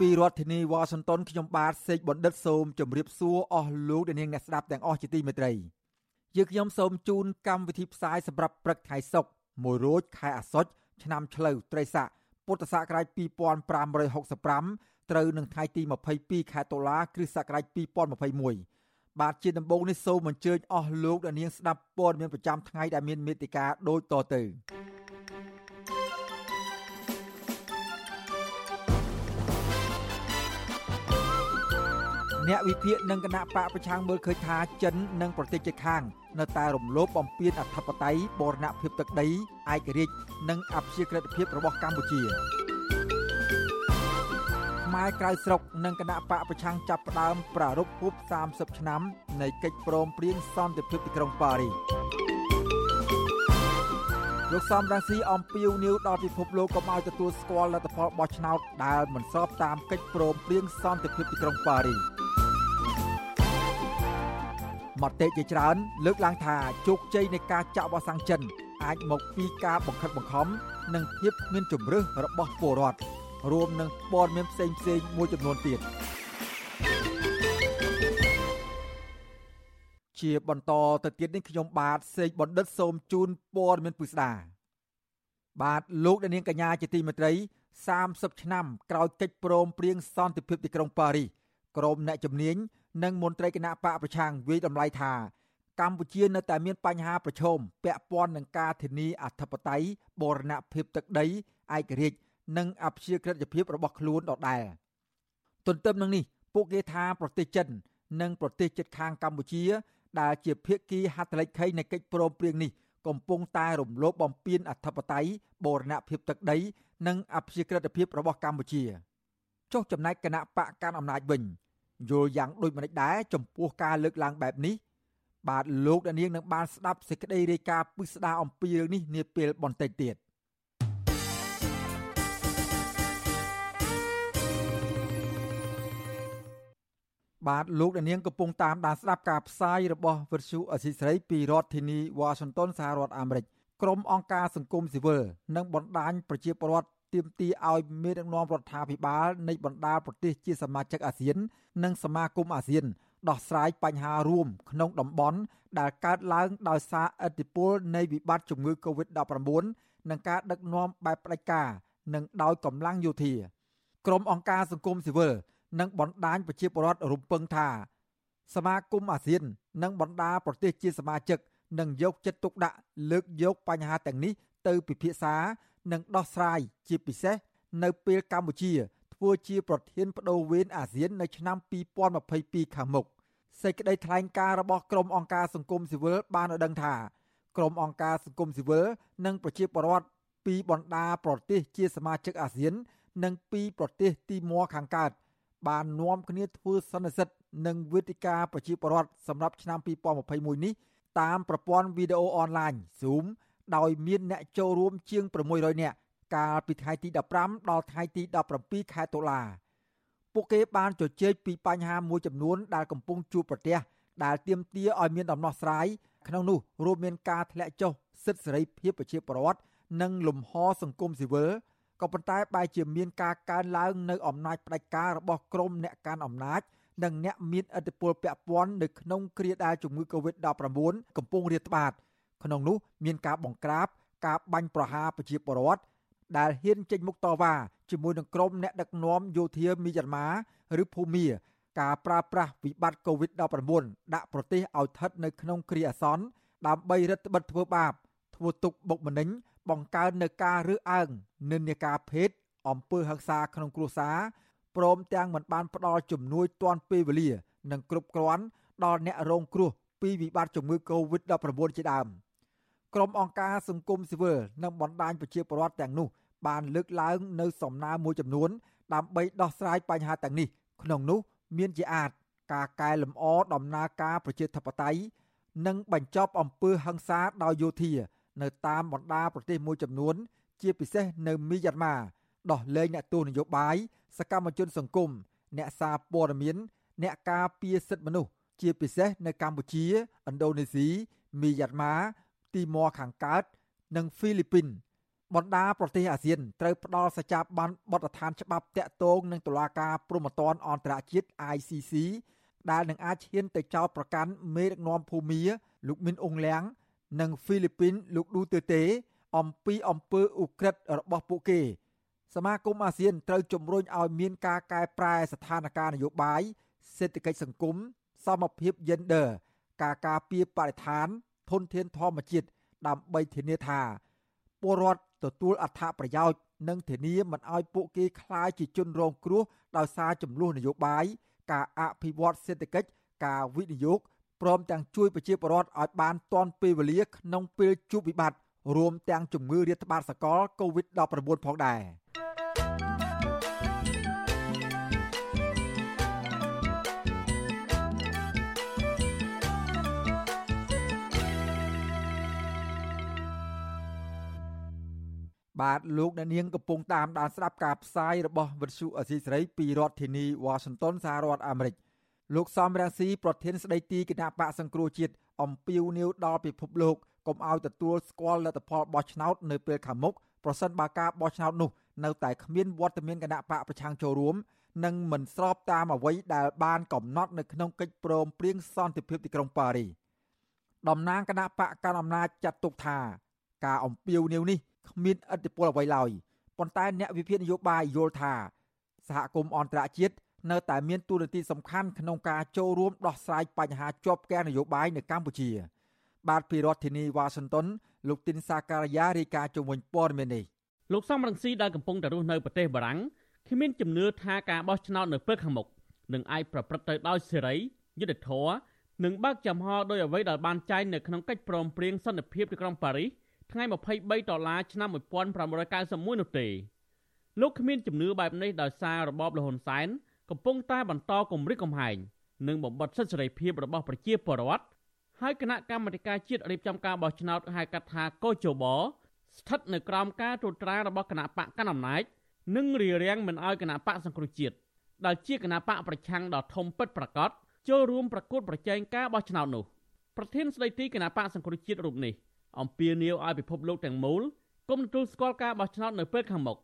ពីរដ្ឋធានីវ៉ាស៊ីនតោនខ្ញុំបាទសេកបណ្ឌិតសូមជម្រាបសួរអស់លោកអ្នកនាងអ្នកស្ដាប់ទាំងអស់ជាទីមេត្រីយើខ្ញុំសូមជូនកម្មវិធីផ្សាយសម្រាប់ព្រឹកថ្ងៃសុក្រ1រោចខែអាសត់ឆ្នាំឆ្លូវត្រីស័កពុទ្ធសករាជ2565ត្រូវនឹងថ្ងៃទី22ខែតុលាគ្រិស្តសករាជ2021បាទជាដំបូងនេះសូមអញ្ជើញអស់លោកអ្នកនាងស្ដាប់ព័ត៌មានប្រចាំថ្ងៃដែលមានមេតិការដូចតទៅ អ្នកវិភាគនិងគណៈបកប្រឆាំងមើលឃើញថាចិននិងប្រទេសជិតខាង នៅតែរំលោភបំពានអធិបតេយ្យបូរណភាពទឹកដីឯករាជ្យនិងអព្យាក្រឹតភាពរបស់កម្ពុជាម៉ែក្រៅស្រុកនិងគណៈបកប្រឆាំងចាប់ផ្ដើមប្រារព្ធខួប30ឆ្នាំនៃកិច្ចព្រមព្រៀងសន្តិភាពទីក្រុងប៉ារីសលោកសំរាស៊ីអំពីវនីវដល់ពិភពលោកកុំឲ្យទទួលស្គាល់លទ្ធផលបោះឆ្នោតដែលមិនស្របតាមកិច្ចព្រមព្រៀងសន្តិភាពទីក្រុងប៉ារីស មតិជាច្រើន លើកឡើងថាជោគជ័យនៃការចាក់វ៉ាក់សាំងចិន អាចមកពីការបង្ខិតបង្ខំនិងភាពមានជំរឿសរបស់ពលរដ្ឋរួមនឹងព័ត៌មានផ្សេងផ្សេងមួយចំនួនទៀតជាបន្តទៅទៀតនេះខ្ញុំបាទសេកបណ្ឌិតសូមជូនព័ត៌មានពិស្ដាបាទលោកនាងកញ្ញាជាទីមេត្រី30ឆ្នាំក្រោយកិច្ចព្រមព្រៀងសន្តិភាពទីក្រុងប៉ារីសក្រុមអ្នកជំនាញ និងមន្ត្រីគណៈបកប្រឆាំងវិយតម្លៃថា កម្ពុជានៅតែមានបញ្ហាប្រឈមពាក់ព័ន្ធនឹងការធានាអធិបតេយ្យបូរណភាពទឹកដីឯករាជ្យនិងអព្យាក្រឹតភាពរបស់ខ្លួនដដែលទន្ទឹមនឹងនេះពួកគេថាប្រទេសចិន និងប្រទេសជិតខាងកម្ពុជា ដែលជាភាគីហត្ថលេខីនៃកិច្ចព្រមព្រៀងនេះកំពុងតែរំលោភបំពានអធិបតេយ្យបូរណភាពទឹកដី និងអព្យាក្រឹតភាពរបស់កម្ពុជាចុះចំណែកគណៈបកកាន់អំណាចវិញ យល់យ៉ាងដូចម្តេចដែរចំពោះការលើកឡើងបែបនេះបាទលោកដានៀងនឹងបានស្ដាប់សេចក្តីរាយការណ៍ពិស្ដារអំពីរឿងនេះនាពេលបន្តិចទៀតបាទលោកដានៀងកំពុងតាមដានស្ដាប់ការផ្សាយរបស់វិទ្យុអសីស្រីពីរដ្ឋធានីវ៉ាស៊ីនតោនសហរដ្ឋអាមេរិកក្រុមអង្គការសង្គមស៊ីវិលនិងបណ្ដាញប្រជាពលរដ្ឋ ទាមទារឲ្យមេដឹកនាំរដ្ឋាភិបាលនៃបណ្ដាប្រទេសជាសមាជិកអាស៊ាន និងសមាគមអាស៊ានដោះស្រាយបញ្ហារួមក្នុងតំបន់ដែលកើតឡើងដោយសារឥទ្ធិពលនៃវិបត្តិជំងឺ Covid-19 និងការដឹកនាំបែបផ្ដាច់ការនិងដោយកម្លាំងយោធាក្រុមអង្គការសង្គមស៊ីវិលនិងបណ្ដាញប្រជាពលរដ្ឋរំពឹងថា សមាគមអាស៊ាន និងបណ្ដាប្រទេសជាសមាជិកនឹងយកចិត្តទុកដាក់លើកយកបញ្ហាទាំងនេះទៅពិភាក្សា និងដោះស្រាយជាពិសេសនៅពេលកម្ពុជាធ្វើជាប្រធានបដូវវេនអាស៊ាននៅឆ្នាំ2022ខាងមុខសេចក្តីថ្លែងការណ៍របស់ក្រុមអង្គការសង្គមស៊ីវិលបានឲ្យដឹងថាក្រុមអង្គការសង្គមស៊ីវិលនិងប្រជាពលរដ្ឋពីបណ្ដាប្រទេសជាសមាជិកអាស៊ាន និងពីប្រទេសទីម័រខាងកើតបាននាំគ្នាធ្វើសន្និសីទនិងវេទិកាប្រជាពលរដ្ឋសម្រាប់ឆ្នាំ2021នេះតាមប្រព័ន្ធវីដេអូអនឡាញ Zoom ដោយមានអ្នកចូលរួមជាង600នាក់កាលពីថ្ងៃទី15ដល់ថ្ងៃទី17ខែតុលាពួកគេបានជជែកពីបញ្ហាមួយចំនួនដែលកំពុងជួបប្រទះដែលទាមទារឲ្យមានដំណោះស្រាយក្នុងនោះរួមមានការធ្លាក់ចុះសិទ្ធិសេរីភាពប្រជាពលរដ្ឋនិងលំហសង្គមស៊ីវិលក៏ប៉ុន្តែបែរជាមានការកើនឡើងនៅអំណាចផ្ដាច់ការរបស់ក្រុមអ្នកកាន់អំណាចនិងអ្នកមានឥទ្ធិពលពាក់ព័ន្ធនៅក្នុងគ្រាដែលជំងឺ Covid-19 កំពុងរាតត្បាត ក្នុងនោះមានការបង្ក្រាបការបាញ់ប្រហារប្រជាពលរដ្ឋដែលហ៊ានចេញមុខតវ៉ាជាមួយនឹងក្រុមអ្នកដឹកនាំយោធាមីយ៉ាន់ម៉ាឬភូមាការប្រើប្រាស់វិបត្តិ COVID-19 ដាក់ប្រទេសឲ្យស្ថិតនៅក្នុងគ្រាអាសន្នដើម្បីរដ្ឋបិទធ្វើបាប ធ្វើទុកបុកម្នេញបង្កើននៅការរើសអើងនិន្នាការភេទអំពើហិង្សាក្នុងគ្រួសារព្រមទាំងមិនបានផ្ដល់ជំនួយទាន់ពេលវេលា និងគ្រប់គ្រាន់ដល់អ្នករងគ្រោះពីវិបត្តិជំងឺ Covid-19 ជាដើម។ ក្រុមអង្គការសង្គមស៊ីវិលនិងបណ្ដាញប្រជាពលរដ្ឋទាំងនោះបានលើកឡើងនៅសំណើមួយចំនួន ដើម្បីដោះស្រាយបញ្ហាទាំងនេះ ក្នុងនោះមានជាអាចការកែលម្អដំណើរការប្រជាធិបតេយ្យនិងបញ្ចប់អំពើហិង្សាដោយយោធា នៅតាមបណ្ដាប្រទេសមួយចំនួន ជាពិសេសនៅមីយ៉ាន់ម៉ាដោះលែងអ្នកទោសនយោបាយសកម្មជនសង្គមអ្នកសារព័ត៌មាន អ្នកការពារសិទ្ធិមនុស្សជាពិសេសនៅកម្ពុជាឥណ្ឌូនេស៊ីមីយ៉ាន់ម៉ា ទីម៉័រខាងកើត និងហ្វីលីពីនបណ្ដាប្រទេសអាស៊ានត្រូវផ្ដល់សច្ចាប័នបទដ្ឋានច្បាប់តាក់ទងនឹងតុលាការព្រហ្មទណ្ឌអន្តរជាតិ ICC ដែលនឹងអាចឈានទៅចោទប្រកាន់មេដឹកនាំភូមាលោកមីនអ៊ុងលៀងនិងហ្វីលីពីនលោកឌូទើតេអំពីអំពើឧក្រិដ្ឋរបស់ពួកគេ សមាគមអាស៊ានត្រូវជំរុញឲ្យមានការកែប្រែស្ថានភាពនយោបាយសេដ្ឋកិច្ចសង្គមសមភាព gender ការការពារបរិស្ថាន ធនធានធម្មជាតិដើម្បីធានាថាពលរដ្ឋទទួលអត្ថប្រយោជន៍និងធានាមិនឲ្យពួកគេក្លាយជាជនរងគ្រោះដោយសារចំនួននយោបាយការអភិវឌ្ឍសេដ្ឋកិច្ចការវិនិយោគព្រមទាំងជួយប្រជាពលរដ្ឋឲ្យបានទាន់ពេលវេលាក្នុងពេលជួបវិបត្តិរួមទាំងជំងឺរាតត្បាតសកល COVID-19 ផងដែរ បាទលោកអ្នកនាងកំពុងតាមដានស្ដាប់ការផ្សាយរបស់វិទ្យុអសីសេរីពីរដ្ឋធានី Washington សហរដ្ឋអាមេរិកលោកសំរាស៊ីប្រធានស្ដីទីគណៈបកសង្គ្រោះជាតិអំពាវនាវដល់ពិភពលោកកុំឲ្យទទួលស្គាល់លទ្ធផលបោះឆ្នោតនៅពេលខាងមុខប្រសិនបើការបោះឆ្នោតនោះនៅតែគ្មានវត្តមានគណៈបកប្រឆាំងចូលរួមនិងមិនស្របតាមអ្វីដែលបានកំណត់នៅក្នុងកិច្ចព្រមព្រៀងសន្តិភាពទីក្រុងប៉ារីតំណាងគណៈបកកណ្ដាលអំណាចចាត់ទុកថា ការអំពាវនាវនេះ គ្មានឥទ្ធិពលអ្វីឡើយប៉ុន្តែអ្នកវិភាគនយោបាយយល់ថាសហគមន៍អន្តរជាតិនៅតែមានទូរនទីសំខាន់ក្នុងការចូលរួមដោះស្រាយបញ្ហាជាប់គាំងនយោបាយនៅកម្ពុជា បាទពីរដ្ឋធានីវ៉ាស៊ីនតោនលោកទីនសាការីយ៉ារាយការណ៍ជុំវិញព័ត៌មាននេះលោកសំរងស៊ីដែលកំពុងតែរស់នៅប្រទេសបារាំងគ្មានជំនឿថាការបោះឆ្នោតនៅពេលខាងមុខនឹងអាចប្រព្រឹត្តទៅដោយសេរីយុត្តិធម៌និងបើកចំហដោយអ្វីដែលបានចែងនៅក្នុងកិច្ចព្រមព្រៀងសន្តិភាពទីក្រុងប៉ារីស ថ្ងៃ23ដុល្លារឆ្នាំ1991នោះទេលោកគ្មានជំនឿបែបនេះដោយសាររបបលហ៊ុនសែនកំពុងតែបន្តគម្រិតកំហែងនិងបំបត្តិសិទ្ធិសេរីភាពរបស់ប្រជាពលរដ្ឋហើយគណៈកម្មាធិការជាតិរៀបចំការបោះឆ្នោតហៅកាត់ថាកោជបស្ថិតនៅក្រោមការត្រួតត្រារបស់គណៈបកកណ្ដាលអំណាចនិងរារាំងមិនឲ្យគណៈបកសង្គ្រោះជាតិដែលជាគណៈបកប្រឆាំងដ៏ធំពិតប្រាកដចូលរួមប្រកួតប្រជែងការបោះឆ្នោតនោះប្រធានស្ដីទីគណៈបកសង្គ្រោះជាតិរូបនេះ អំពាវនាវឲ្យពិភពលោកទាំងមូលគុំទទួលស្គាល់ការបោះឆ្នោតនៅពេលខាងមុខ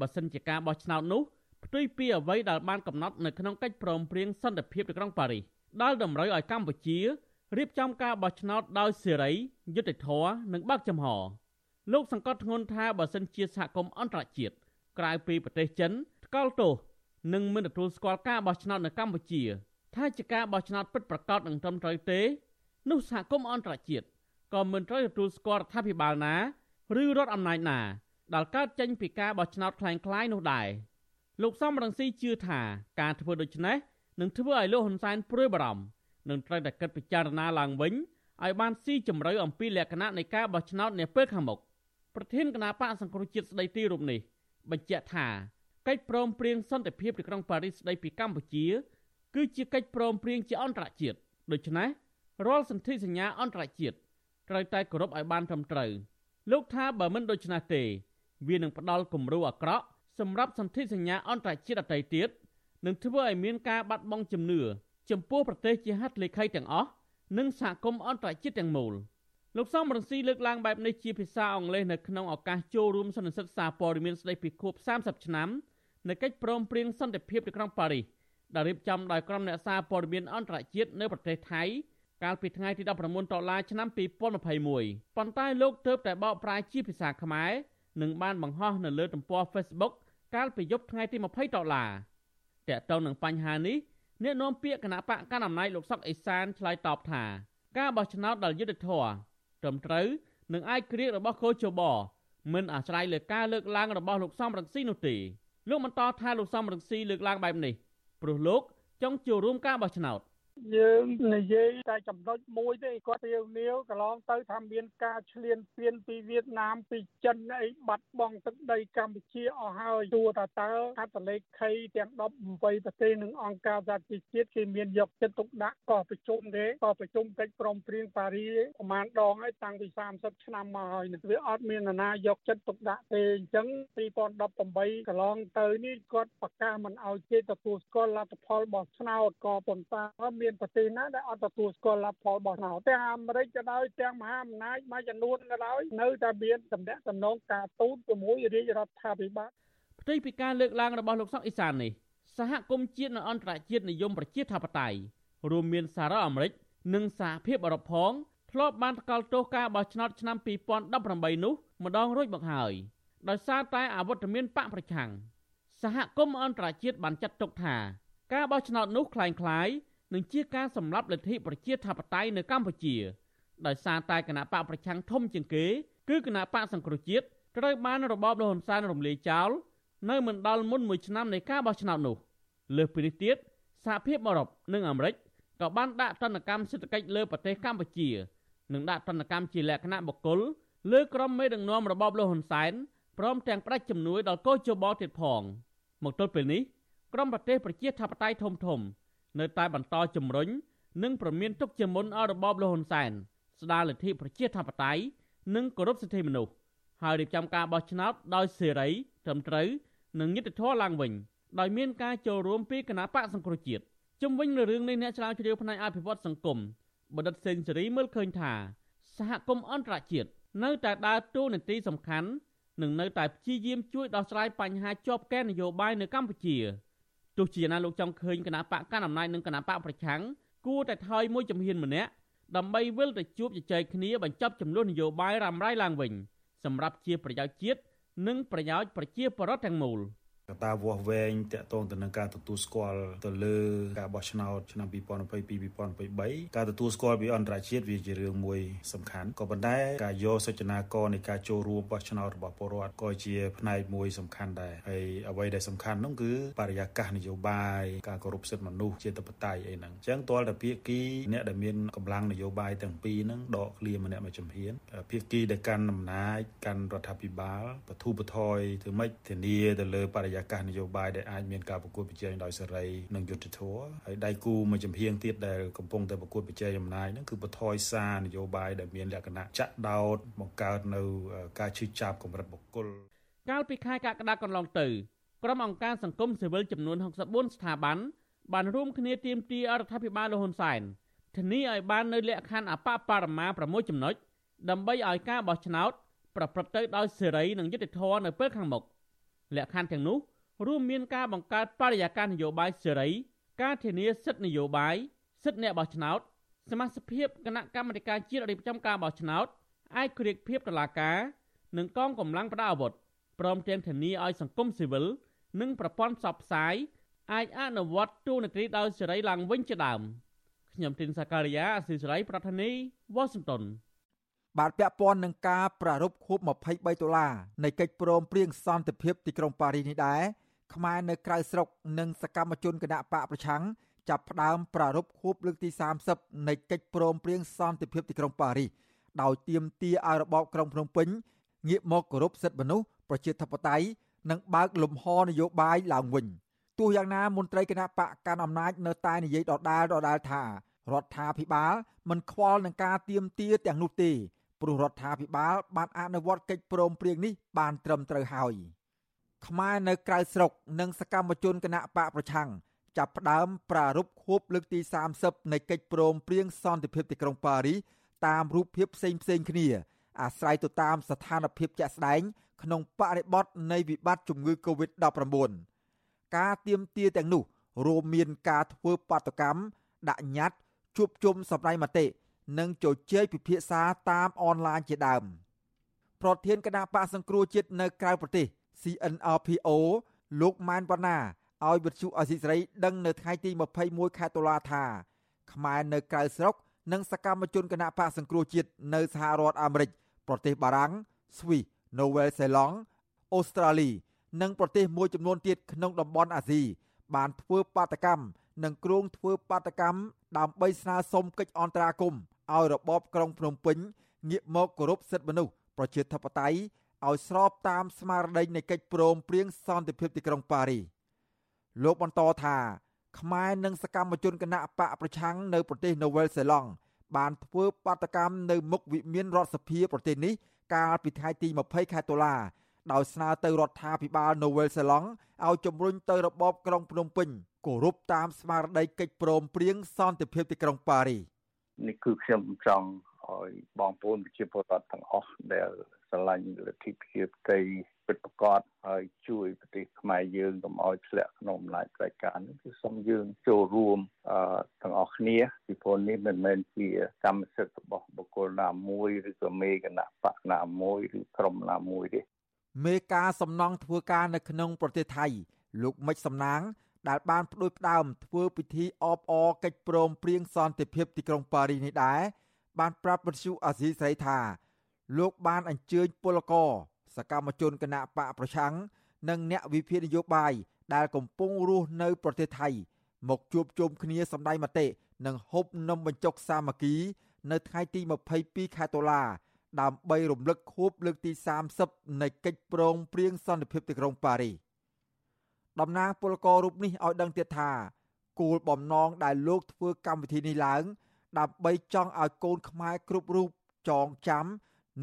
បើសិនជាការបោះឆ្នោតនោះផ្ទុយពីអ្វីដែលបានកំណត់នៅក្នុងកិច្ចព្រមព្រៀងសន្តិភាពទីក្រុងប៉ារីសដែលតម្រូវឲ្យកម្ពុជារៀបចំការបោះឆ្នោតដោយសេរីយុត្តិធម៌និងបើកចំហលោកសង្កត់ធ្ងន់ថាបើសិនជាសហគមន៍អន្តរជាតិក្រៅពីប្រទេសចិនថ្កោលទោសនិងមិនទទួលស្គាល់ការបោះឆ្នោតនៅកម្ពុជា ថាជាការបោះឆ្នោតពិតប្រាកដនិងត្រឹមត្រូវទេនោះសហគមន៍អន្តរជាតិ ក៏មិនត្រូវទទួលស្គាល់រដ្ឋាភិបាលណាឬរដ្ឋអំណាចណាដែលកើតចេញពីការបោះឆ្នោតคล้ายៗនោះដែរលោកសំរងស៊ីជឿថាការធ្វើដូច្នេះនឹងធ្វើឲ្យលោកហ៊ុនសែនព្រួយបារម្ភនឹងត្រូវតែគិតពិចារណាឡើងវិញឲ្យបានស៊ីជម្រៅអំពីលក្ខណៈនៃការបោះឆ្នោតនាពេលខាងមុខប្រធានគណៈបកសង្គ្រោះជាតិស្ដីទីរូបនេះបញ្ជាក់ថាកិច្ចព្រមព្រៀងសន្តិភាពទីក្រុងប៉ារីសស្ដីពីកម្ពុជា គឺជាកិច្ចព្រមព្រៀងជាអន្តរជាតិដូច្នេះរាល់សន្ធិសញ្ញាអន្តរជាតិ ត្រូវតែគោរពឲ្យបានត្រឹមត្រូវលោកថាបើមិនដូច្នេះទេ វានឹងផ្ដល់គំរូអាក្រក់សម្រាប់សន្ធិសញ្ញាអន្តរជាតិដទៃទៀតនឹងធ្វើឲ្យមានការបាត់បង់ជំនឿចំពោះប្រទេសជាហត្ថលេខីទាំងអស់និងសហគមន៍អន្តរជាតិទាំងមូលលោកសំរងស៊ីលើកឡើងបែបនេះជាភាសាអង់គ្លេសនៅក្នុងឱកាសចូលរួមសន្និសីទសារព័ត៌មានស្ដីពីខួប30ឆ្នាំនៃកិច្ចព្រមព្រៀងសន្តិភាពទីក្រុងប៉ារីសដែលរៀបចំដោយក្រុមអ្នកសារព័ត៌មានអន្តរជាតិនៅប្រទេសថៃ កាលពីថ្ងៃទី19ដុល្លារឆ្នាំ2021ប៉ុន្តែលោកទើបតែបកប្រែជាភាសាខ្មែរនិងបានបង្ហោះនៅលើទំព័រ Facebook កាលពីយប់ថ្ងៃទី20ដុល្លារតើតើនឹងបញ្ហានេះអ្នកនាំពាក្យគណៈបកកណ្ដាលអំណាចលោកសុកអេសានឆ្លើយតបថា ការបោះឆ្នោតដល់យុទ្ធធរត្រឹមត្រូវនឹងអាចក្រៀករបស់កោជបមិនអាស្រ័យលើការលើកឡើងរបស់លោកសំរងស៊ីនោះទេលោកបន្តថាលោកសំរងស៊ីលើកឡើងបែបនេះព្រោះលោកចង់ចូលរួមការបោះឆ្នោត យើងនិយាយតែចំណុចមួយទេគាត់ទាវនាវកន្លងទៅថាមានការឈ្លានពានពីវៀតណាមពីចិនអីបាត់បង់ទឹកដីកម្ពុជាអស់ហើយទោះតែតើហត្ថលេខីទាំង18ប្រទេសនិងអង្គការសហជីវជាតិគេមានយកចិត្តទុកដាក់ក៏ប្រជុំទេក៏ប្រជុំកិច្ចព្រមព្រៀងប៉ារីប្រហែលដងហើយតាំងពី30ឆ្នាំមកហើយវាអត់មាននរណាយកចិត្តទុកដាក់ទេអញ្ចឹង2018កន្លងទៅនេះគាត់ប្រកាសមិនឲ្យគេទទួលស្គាល់លទ្ធផលបោះឆ្នោតក៏ប៉ុន្តែមាប្រទេសណាដែលអត់ទទួលស្គាល់លទ្ធផលបោះឆ្នោតទាំងអាមេរិកក៏ដោយទាំងមហាអំណាចមួយចំនួនក៏ដោយនៅតែមានតំណែងតំណងការទូតជាមួយរាជរដ្ឋាភិបាលផ្ទុយពីការលើកឡើងរបស់លោកសុកអេសាននេះសហគមន៍ជាតិនិងអន្តរជាតិនិយមប្រជាធិបតេយ្យរួមមានសារ៉ាអាមេរិកនិងសហភាពអឺរ៉ុបផងធ្លាប់បានថ្កោលទោសការបោះឆ្នោតឆ្នាំ2018នោះម្ដងរួចមកហើយដោយសារតែអវត្តមានបកប្រឆាំងសហគមន៍អន្តរជាតិបានចាត់ទុកថាការបោះឆ្នោតនោះคล้ายៗ នឹងជាការសម្លាប់លទ្ធិប្រជាធិបតេយ្យនៅកម្ពុជាដោយសារតែគណៈបកប្រឆាំងធំជាងគេ គឺគណៈបកសង្គ្រោះជាតិត្រូវបានរបបលហ៊ុនសែនរំលាយចោលនៅមិនដល់មុនមួយឆ្នាំនៃការបោះឆ្នោតនោះលើសពីនេះទៀតសហភាពអឺរ៉ុបនិងអាមេរិកក៏បានដាក់ទណ្ឌកម្មសេដ្ឋកិច្ចលើប្រទេសកម្ពុជានិងដាក់ទណ្ឌកម្មជាលក្ខណៈបុគ្គលលើក្រុមមេដឹកនាំរបបលហ៊ុនសែនព្រមទាំងផ្ដាច់ជំនួយដល់កោជបទៀតផងមកទល់ពេលនេះក្រុមប្រទេសប្រជាធិបតេយ្យធំធំ នៅតែបន្តជំរុញនិងប្រមានទុកជាមុនឲ្យរបបលហ៊ុនសែនស្ដារលទ្ធិប្រជាធិបតេយ្យនិងគោរពសិទ្ធិមនុស្សហើយរៀបចំការបោះឆ្នោតដោយសេរីត្រឹមត្រូវនិងយុត្តិធម៌ឡើងវិញដោយមានការចូលរួមពីគណៈបកសង្គ្រោះជាតិជំវិញលើរឿងនេះអ្នកឆ្លងជ្រាវផ្នែកអភិវឌ្ឍសង្គមបណ្ឌិតសេនស៊ូរីមើលឃើញថាសហគមន៍អន្តរជាតិនៅតែដើរតួនាទីសំខាន់និងនៅតែព្យាយាមជួយដោះស្រាយបញ្ហាជាប់កែននយោបាយនៅកម្ពុជា ទោះជាណាលោកចង់ឃើញគណៈបកកណ្ដាលអំណាចនិងគណៈបកប្រឆាំងគួរតែថយមួយជំហានម្នាក់ដើម្បីវិលទៅជួបជជែកគ្នាបញ្ចប់ចំនួននយោបាយរ៉ាំរ៉ៃឡើងវិញសម្រាប់ជាប្រយោជន៍ជាតិនិងប្រយោជន៍ប្រជាពលរដ្ឋទាំងមូល។ កត្តាវាស់វែងតកតងទៅនឹងការទទួលស្គាល់ទៅលើការបោះឆ្នោតឆ្នាំ2022-2023ការទទួលស្គាល់ពីអន្តរជាតិវាជារឿងមួយសំខាន់ក៏ប៉ុន្តែការយកសចនាករនៃការចូលរួមបោះឆ្នោតរបស់ពលរដ្ឋក៏ជាផ្នែកមួយសំខាន់ដែរហើយអ្វីដែលសំខាន់នោះគឺបរិយាកាសនយោបាយការគោរពសិទ្ធិមនុស្សជាតបតៃអីហ្នឹងអញ្ចឹងទាល់តែភាគីអ្នកដែលមានកម្លាំងនយោបាយទាំងពីរហ្នឹងដកឃ្លាម្នាក់មួយចំហៀនភាគីដែលកាន់អំណាចកាន់រដ្ឋាភិបាលបទូបថយធ្វើម៉េចធានាទៅលើបរិយាយាកាសនយោបាយដែលអាចមានការប្រកួតប្រជែងដោយសេរីនិងយុត្តិធម៌ហើយដៃគូមួយចំហៀងទៀតដែលកំពុងតែប្រកួតប្រជែងអំណាចហ្នឹងគឺបថយសារនយោបាយដែលមានលក្ខណៈចាក់ដោតបង្កើតនៅការឈឺចាប់កម្រិតបុគ្គលកាលពីខែកក្កដាកន្លងទៅក្រុមអង្គការសង្គមស៊ីវិលចំនួន64ស្ថាប័នបានរួមគ្នាទាមទាររដ្ឋាភិបាលលហ៊ុនសែនធានាឲ្យបាននៅលក្ខខណ្ឌអបបរមា6ចំណុចដើម្បីឲ្យការបោះឆ្នោតប្រព្រឹត្តទៅដោយសេរីនិងយុត្តិធម៌នៅពេលខាងមុខ លក្ខខណ្ឌទាំងនោះរួមមានការបង្កើតបរិយាកាសនយោបាយសេរី ការធានាសិទ្ធិនយោបាយសិទ្ធិអ្នកបោះឆ្នោតសមាជិកគណៈកម្មាធិការជាតិរៀបចំការបោះឆ្នោតឯកគ្រាកភាពតុលាការនិងកងកម្លាំងប្រដាប់អាវុធព្រមទាំងធានាឲ្យសង្គមស៊ីវិលនិងប្រព័ន្ធផ្សព្វផ្សាយអាចអនុវត្តទូនាទីដោយសេរីឡើងវិញជាដើមខ្ញុំទីនសាការីយ៉ាអស៊ីសេរីប្រធានីវ៉ាស៊ីនតោន បាទពាក់ព័ន្ធនឹងការប្រារព្ធខួប23ដុល្លារនៃកិច្ចព្រមព្រៀងសន្តិភាពទីក្រុងប៉ារីសនេះដែរខ្មែរនៅក្រៅស្រុកនិងសកម្មជនគណៈបកប្រឆាំងចាប់ផ្ដើមប្រារព្ធខួបលើកទី30នៃកិច្ចព្រមព្រៀងសន្តិភាពទីក្រុងប៉ារីសដោយទាមទារឲ្យរបបក្រុងភ្នំពេញងាកមកគោរពសិទ្ធិមនុស្សប្រជាធិបតេយ្យនិងបើកលំហនយោបាយឡើងវិញទោះយ៉ាងណាមន្ត្រីគណៈបកកាន់អំណាចនៅតែនិយាយដដែលដដែលថារដ្ឋាភិបាលមិនខ្វល់នឹងការទៀមទាទាំងនោះទេ ព្រោះរដ្ឋាភិបាលបានអនុវត្តកិច្ចព្រមព្រៀងនេះបានត្រឹមត្រូវហើយខ្មែរនៅក្រៅស្រុកនិងសកម្មជនគណៈបកប្រឆាំងចាប់ផ្ដើមប្រារព្ធខួបលើកទី30នៃកិច្ចព្រមព្រៀងសន្តិភាពទីក្រុងប៉ារីសតាមរូបភាពផ្សេងផ្សេងគ្នា អាស្រ័យទៅតាមស្ថានភាពជាក់ស្ដែង ក្នុងបរិបទនៃវិបត្តិជំងឺ Covid-19 ការទៀមទាទាំងនោះរួមមានការធ្វើបាតកម្មដាក់ញត្តិជួបជុំសម្ដែងមតិ និងជជែកពិភាក្សាតាមអនឡាញជាដើមប្រធានគណៈបកសង្គ្រោះជាតិនៅក្រៅប្រទេស CNRPO លោកម៉ែនវណ្ណាឲ្យវិទ្យុអសីសេរីដឹងនៅថ្ងៃទី21ខែតុលាថាខ្មែរនៅក្រៅស្រុកនិងសកម្មជនគណៈបកសង្គ្រោះជាតិនៅសហរដ្ឋអាមេរិកប្រទេសបារាំងស្វីសនូវែលសេឡង់អូស្ត្រាលី និងប្រទេសមួយចំនួនទៀតក្នុងតំបន់អាស៊ីបានធ្វើបាតកម្មនឹងគ្រោងធ្វើបាតកម្មដើម្បីស្នើសុំកិច្ចអន្តរាគមន៍ ឲ្យរបបក្រុងភ្នំពេញងាកមកគោរពសិទ្ធិមនុស្សប្រជាធិបតេយ្យឲ្យស្របតាមស្មារតីនៃកិច្ចព្រមព្រៀងសន្តិភាពទីក្រុងប៉ារីសលោកបន្តថាខ្មែរនិងសកម្មជនគណៈបកប្រឆាំងនៅប្រទេសនូវែលសេឡង់បានធ្វើបាតកម្មនៅមុខវិមានរដ្ឋសភាប្រទេសនេះកាលពីថ្ងៃទី20ខែតុលាដោយស្នើទៅរដ្ឋាភិបាលនូវែលសេឡង់ឲ្យជំរុញទៅរបបក្រុងភ្នំពេញគោរពតាមស្មារតីកិច្ចព្រមព្រៀងសន្តិភាពទីក្រុងប៉ារីស នេះគឺខ្ញុំចង់ឲ្យបងប្អូនប្រជាពលរដ្ឋទាំងអស់ដែលស្រឡាញ់លទ្ធិប្រជាធិបតេយ្យពិតប្រាកដហើយជួយប្រទេសខ្មែរយើងកុំឲ្យធ្លាក់ក្នុងអំណាចផ្ដាច់ការនេះគឺសូមយើងចូលរួមអឺទាំងអស់គ្នាពីព្រោះនេះមិនមែនជាកម្មសិទ្ធិរបស់បុគ្គលណាមួយឬក៏មេគណៈបកណាមួយឬក្រុមណាមួយទេមេការសំណង់ធ្វើការនៅក្នុងប្រទេសថៃលោកមិចសំណាង ដែលបានផ្ដួចផ្ដើមធ្វើពិធីអបអរកិច្ចព្រមព្រៀងសន្តិភាពទីក្រុងប៉ារីសនេះដែរបានប្រាប់វិទ្យុអាស៊ីសេរីថាលោកបានអញ្ជើញពលករសកម្មជនគណៈបកប្រឆាំងនិងអ្នកវិភាគនយោបាយដែលកំពុងរស់នៅប្រទេសថៃ មកជួបជុំគ្នាសម្ដែងមតិនិងហូបនំបញ្ចុកសាមគ្គី នៅថ្ងៃទី22ខែតុលាដើម្បីរំលឹកខួបលើកទី30នៃកិច្ចព្រមព្រៀងសន្តិភាពទីក្រុងប៉ារីស តំណាងពលកររូបនេះឲ្យដឹងទៀតថាគោលបំណងដែលលោកធ្វើកម្មវិធីនេះឡើង ដើម្បីចង់ឲ្យកូនខ្មែរគ្រប់រូបចងចាំ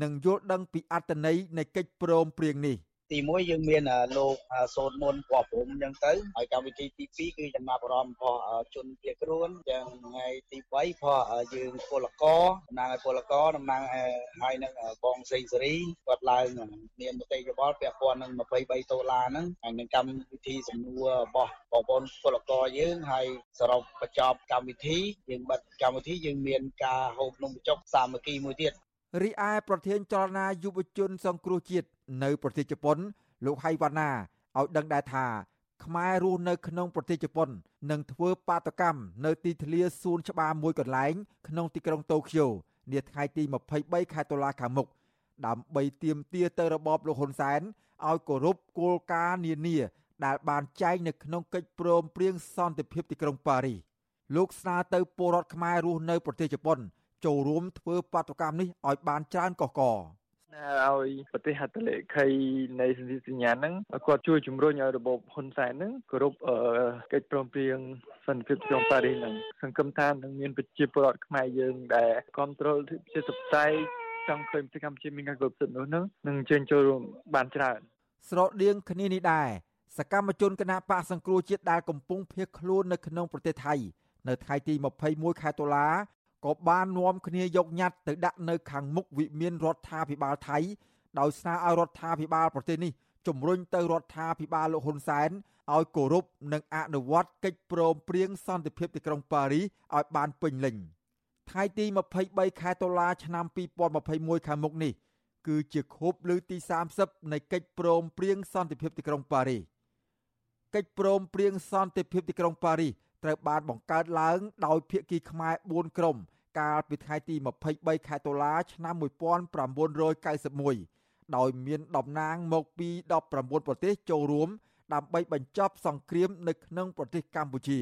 និងយល់ដឹងពីអត្តន័យនៃកិច្ចព្រមព្រៀងនេះ ទី1យើងមានលោកសូនមុនពណ៌ព្រំអញ្ចឹងទៅហើយកម្មវិធីទី2គឺចំណាប់អារម្មណ៍របស់ជនភៀសខ្លួនយ៉ាងថ្ងៃទី3ផងយើងពលករតំណាងឲ្យពលករតំណាងឲ្យនឹងបងសេងសេរីគាត់ឡើងមានមតិយោបល់ពាក់ព័ន្ធនឹង23ដុល្លារហ្នឹងហើយនឹងកម្មវិធីសំណួររបស់បងប្អូនពលករយើងហើយសរុបបញ្ចប់កម្មវិធីយើងបិទកម្មវិធីយើងមានការហូបនំបញ្ចុកសាមគ្គីមួយទៀតរីឯប្រធានចលនាយុវជនសង្គ្រោះជាតិ នៅប្រទេសជប៉ុន លោកហៃវ៉ាណាឲ្យដឹងដែរថាខ្មែររស់នៅក្នុងប្រទេសជប៉ុននឹងធ្វើបាតកម្មនៅទីធ្លាសួនច្បារមួយកន្លែង ក្នុងទីក្រុងតូក្យូនាថ្ងៃទី23ខែតុលាខាងមុខដើម្បីទាមទារទៅរបបលោកហ៊ុនសែនឲ្យគោរពគោលការណ៍នានា ដែលបានចែងនៅក្នុងកិច្ចព្រមព្រៀងសន្តិភាពទីក្រុងប៉ារីសលោកស្នើទៅពលរដ្ឋខ្មែររស់នៅប្រទេសជប៉ុន ចូលរួមធ្វើបាតុកម្មនេះឲ្យបានច្រើនកកក ឲ្យប្រទេសហត្ថលេខីនៃសន្ធិសញ្ញាហ្នឹងគាត់ជួយជំរុញឲ្យរបបហ៊ុនសែនហ្នឹងគោរពកិច្ចព្រមព្រៀងសន្តិភាពក្នុងប៉ារីសហ្នឹងសង្ឃឹមថានឹងមានប្រជាពលរដ្ឋខ្មែរយើងដែលគ្រប់គ្រងប្រជាធិបតេយ្យចង់ឃើញប្រទេសកម្ពុជាមានការគោរពសិទ្ធិនោះហ្នឹងនឹងជើញចូលរួមបានច្រើនស្រដៀងគ្នានេះដែរសកម្មជនគណៈបកសង្គ្រោះជាតិដែលកំពុងភៀសខ្លួននៅក្នុងប្រទេសថៃនៅថ្ងៃទី21ខែតុលា ក៏បាននាំគ្នាយកញត្តិទៅដាក់នៅខាងមុខវិមានរដ្ឋាភិបាលថៃដោយស្នើឲ្យរដ្ឋាភិបាលប្រទេសនេះជំរុញទៅរដ្ឋាភិបាលលោកហ៊ុនសែនឲ្យគោរពនិងអនុវត្តកិច្ចព្រមព្រៀងសន្តិភាពទីក្រុងប៉ារីសឲ្យបានពេញលេញថ្ងៃទី23ខែតុលាឆ្នាំ2021ខាងមុខនេះគឺជាខួបលើកទី30នៃកិច្ចព្រមព្រៀងសន្តិភាពទីក្រុងប៉ារីសកិច្ចព្រមព្រៀងសន្តិភាពទីក្រុងប៉ារីសត្រូវបានបង្កើតឡើងដោយភាគីខ្មែរ4ក្រុម កាលពីថ្ងៃទី23ខែតុលាឆ្នាំ1991ដោយមានតំណាងមកពី19ប្រទេសចូលរួម ដើម្បីបញ្ចប់សង្គ្រាមនៅក្នុងប្រទេសកម្ពុជា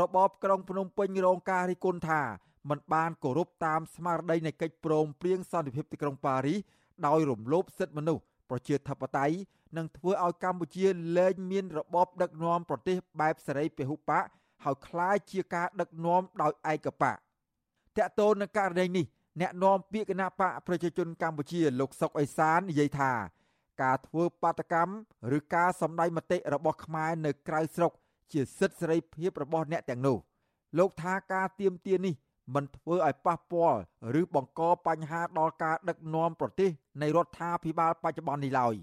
របបក្រុងភ្នំពេញរងការរិះគន់ថាมันបានគោរពតាមស្មារតីនៃកិច្ចព្រមព្រៀងសន្តិភាពទីក្រុងប៉ារីសដោយរំលោភសិទ្ធិមនុស្សប្រជាធិបតេយ្យនិងធ្វើឲ្យកម្ពុជាលែងមានរបបដឹកនាំប្រទេសបែបសេរីពហុបកហើយคล้ายជាការដឹកនាំដោយឯកបក តកតូននឹងករណីនេះអ្នកនាំពាក្យគណៈបកប្រជាជនកម្ពុជាលោកសុកអេសាននិយាយថា ការធ្វើបាតកម្មឬការសម្ដែងមតិរបស់ខ្មែរនៅក្រៅស្រុក ជាសិទ្ធិសេរីភាពរបស់អ្នកទាំងនោះលោកថាការទៀមទានេះមិនធ្វើឲ្យប៉ះពាល់ឬបង្កបញ្ហាដល់ការដឹកនាំប្រទេសនៃរដ្ឋាភិបាលបច្ចុប្បន្ននេះឡើយ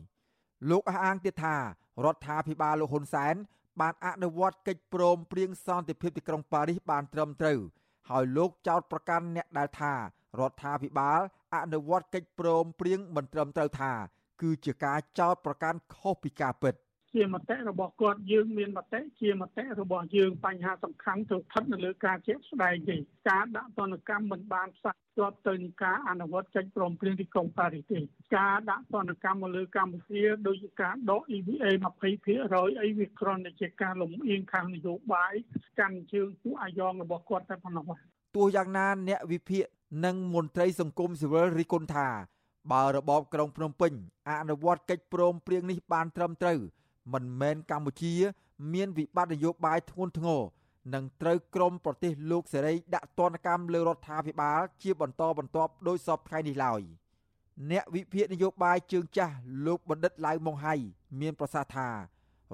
លោកអះអាងទៀតថារដ្ឋាភិបាលលោកហ៊ុនសែនបានអនុវត្តកិច្ចព្រមព្រៀងសន្តិភាពទីក្រុងប៉ារីសបានត្រឹមត្រូវ ហើយលោកចោទប្រកាន់អ្នកដែលថារដ្ឋាភិបាលអនុវត្តកិច្ចព្រមព្រៀងមិនត្រឹមត្រូវថា គឺជាការចោទប្រកាន់ខុសពីការពិត ជាមតិរបស់គាត់យើងមានមតិជាមតិរបស់យើងបញ្ហាសំខាន់ទៅស្ថិតនៅលើការជាក់ស្ដែងទេការដាក់ទណ្ឌកម្មមិនបានផ្សារភ្ជាប់ទៅនឹងការអនុវត្តកិច្ចព្រមព្រៀងទីក្រុងប៉ារីសទេការដាក់ទណ្ឌកម្មមកលើកម្ពុជាដោយការដក EVA 20%អីវាគ្រាន់តែជាការលំអៀងខាងនយោបាយកាន់ជើងពួកអាយ៉ងរបស់គាត់តែប៉ុណ្ណោះទោះយ៉ាងណាអ្នកវិភាគនិងមន្ត្រីសង្គមស៊ីវិលរីគុណថាបើរបបក្រុងភ្នំពេញអនុវត្តកិច្ចព្រមព្រៀងនេះបានត្រឹមត្រូវ មិនមែនកម្ពុជា មានវិបត្តិនយោបាយធ្ងន់ធ្ងរនឹងត្រូវក្រមប្រទេសលោកសេរីដាក់ទណ្ឌកម្មលើរដ្ឋាភិបាល ជាបន្តបន្ទាប់ដោយសពថ្ងៃនេះឡើយអ្នកវិភាគនយោបាយជើងចាស់លោកបណ្ឌិតឡៅម៉ុងហៃមានប្រសាសន៍ថា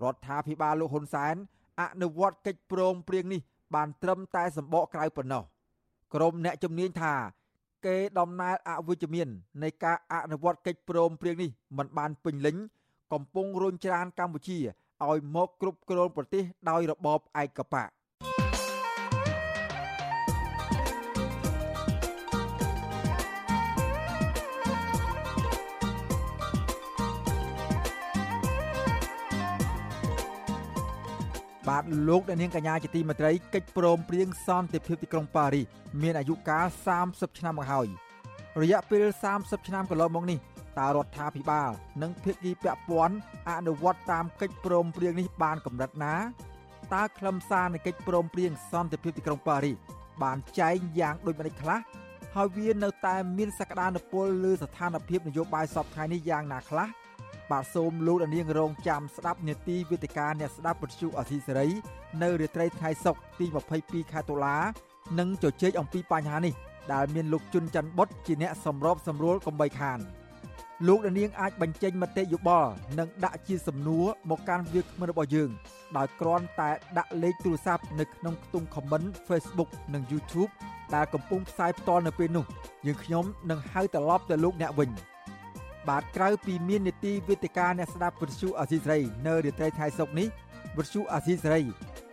រដ្ឋាភិបាលលោកហ៊ុនសែនអនុវត្តកិច្ចព្រមព្រៀងនេះ បានត្រឹមតែសម្បកក្រៅប៉ុណ្ណោះក្រុមអ្នកជំនាញថា គេដំណើរអវិជ្ជមាននៃការអនុវត្តកិច្ចព្រមព្រៀងនេះមិនបានពេញលេញ កំពុងរុញច្រានកម្ពុជាឲ្យមកគ្រប់គ្រងប្រទេសដោយរបបឯកបកបាទលោកអ្នកនាងកញ្ញាជាទីមេត្រីកិច្ចព្រមព្រៀងសន្តិភាពទីក្រុងប៉ារីសមានអាយុកាល30ឆ្នាំមកហើយរយៈពេល30ឆ្នាំកន្លងមកនេះ តើរដ្ឋាភិបាល និងភាគីពាក់ព័ន្ធអនុវត្តតាមកិច្ចព្រមព្រៀងនេះបានកម្រិតណាតើខ្លឹមសារនៃកិច្ចព្រមព្រៀងសន្តិភាពទីក្រុងប៉ារីសបានចែងយ៉ាងដូចម្តេចខ្លះហើយវានៅតែមានសក្តានុពលលើស្ថានភាពនយោបាយសពថ្ងៃនេះយ៉ាងណាខ្លះបាទសូមលោកនាងរងចាំស្ដាប់នេតិវេទិកាអ្នកស្ដាប់វិទ្យុអសីសេរី នៅរាត្រីថ្ងៃសុក្រទី22ខែតុលានិងជជែកអំពីបញ្ហានេះដែលមានលោកជុនច័ន្ទបុតជាអ្នកសម្របសម្រួលកំបីខាន លោកនាងអាចបញ្ចេញមតិយោបល់និងដាក់ជាសំណួរមកកាន់វាគ្មិនរបស់យើង ដោយគ្រាន់តែដាក់លេខទូរស័ព្ទនៅក្នុងខ្ទង់ comment Facebook និង YouTube ដែលកំពុងផ្សាយផ្ទាល់នៅពេលនោះយើងខ្ញុំនឹងហៅត្រឡប់ទៅលោកអ្នកវិញបាទក្រៅពីមាននីតិវេទិកាអ្នកស្ដាប់វិទ្យុអាស៊ីសេរីនៅរាត្រីថ្ងៃសុក្រនេះវិទ្យុអាស៊ីសេរី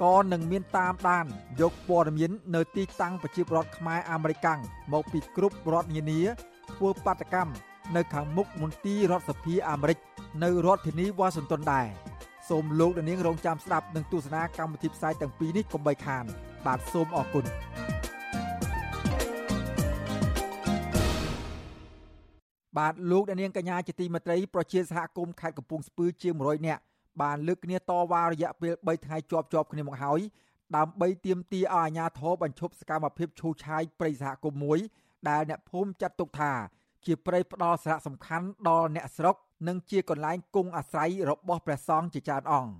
ក៏នឹងមានតាមដានយកព័ត៌មាននៅទីតាំងប្រជាពលរដ្ឋខ្មែរអាមេរិកាំងមកពីគ្រប់រដ្ឋនានាធ្វើបាតកម្ម នៅខាងមុខមន្ទីររដ្ឋសភាអាមេរិកនៅរដ្ឋធានីវ៉ាស៊ីនតោនដែរសូមលោកនាងរងចាំស្ដាប់និងទស្សនាកម្មវិធីផ្សាយទាំងពីរនេះកុំបីខាន បាទសូមអរគុណបាទលោកអ្នកនាងកញ្ញាជាទីមេត្រីប្រជាសហគមន៍ខេត្តកំពង់ស្ពឺជាង100នាក់បានលើកគ្នាតវ៉ារយៈពេល3ថ្ងៃជាប់ជាប់គ្នាមកហើយដើម្បីទាមទារឲ្យអាជ្ញាធរបញ្ឈប់សកម្មភាពឈូសឆាយព្រៃសហគមន៍មួយដែលអ្នកភូមិចាត់ទុកថា ជាព្រៃផ្ដល់សារៈសំខាន់ដល់អ្នកស្រុក និងជាកន្លែងគង់អាស្រ័យរបស់ព្រះសង្ឃជាច្រើនអង្គ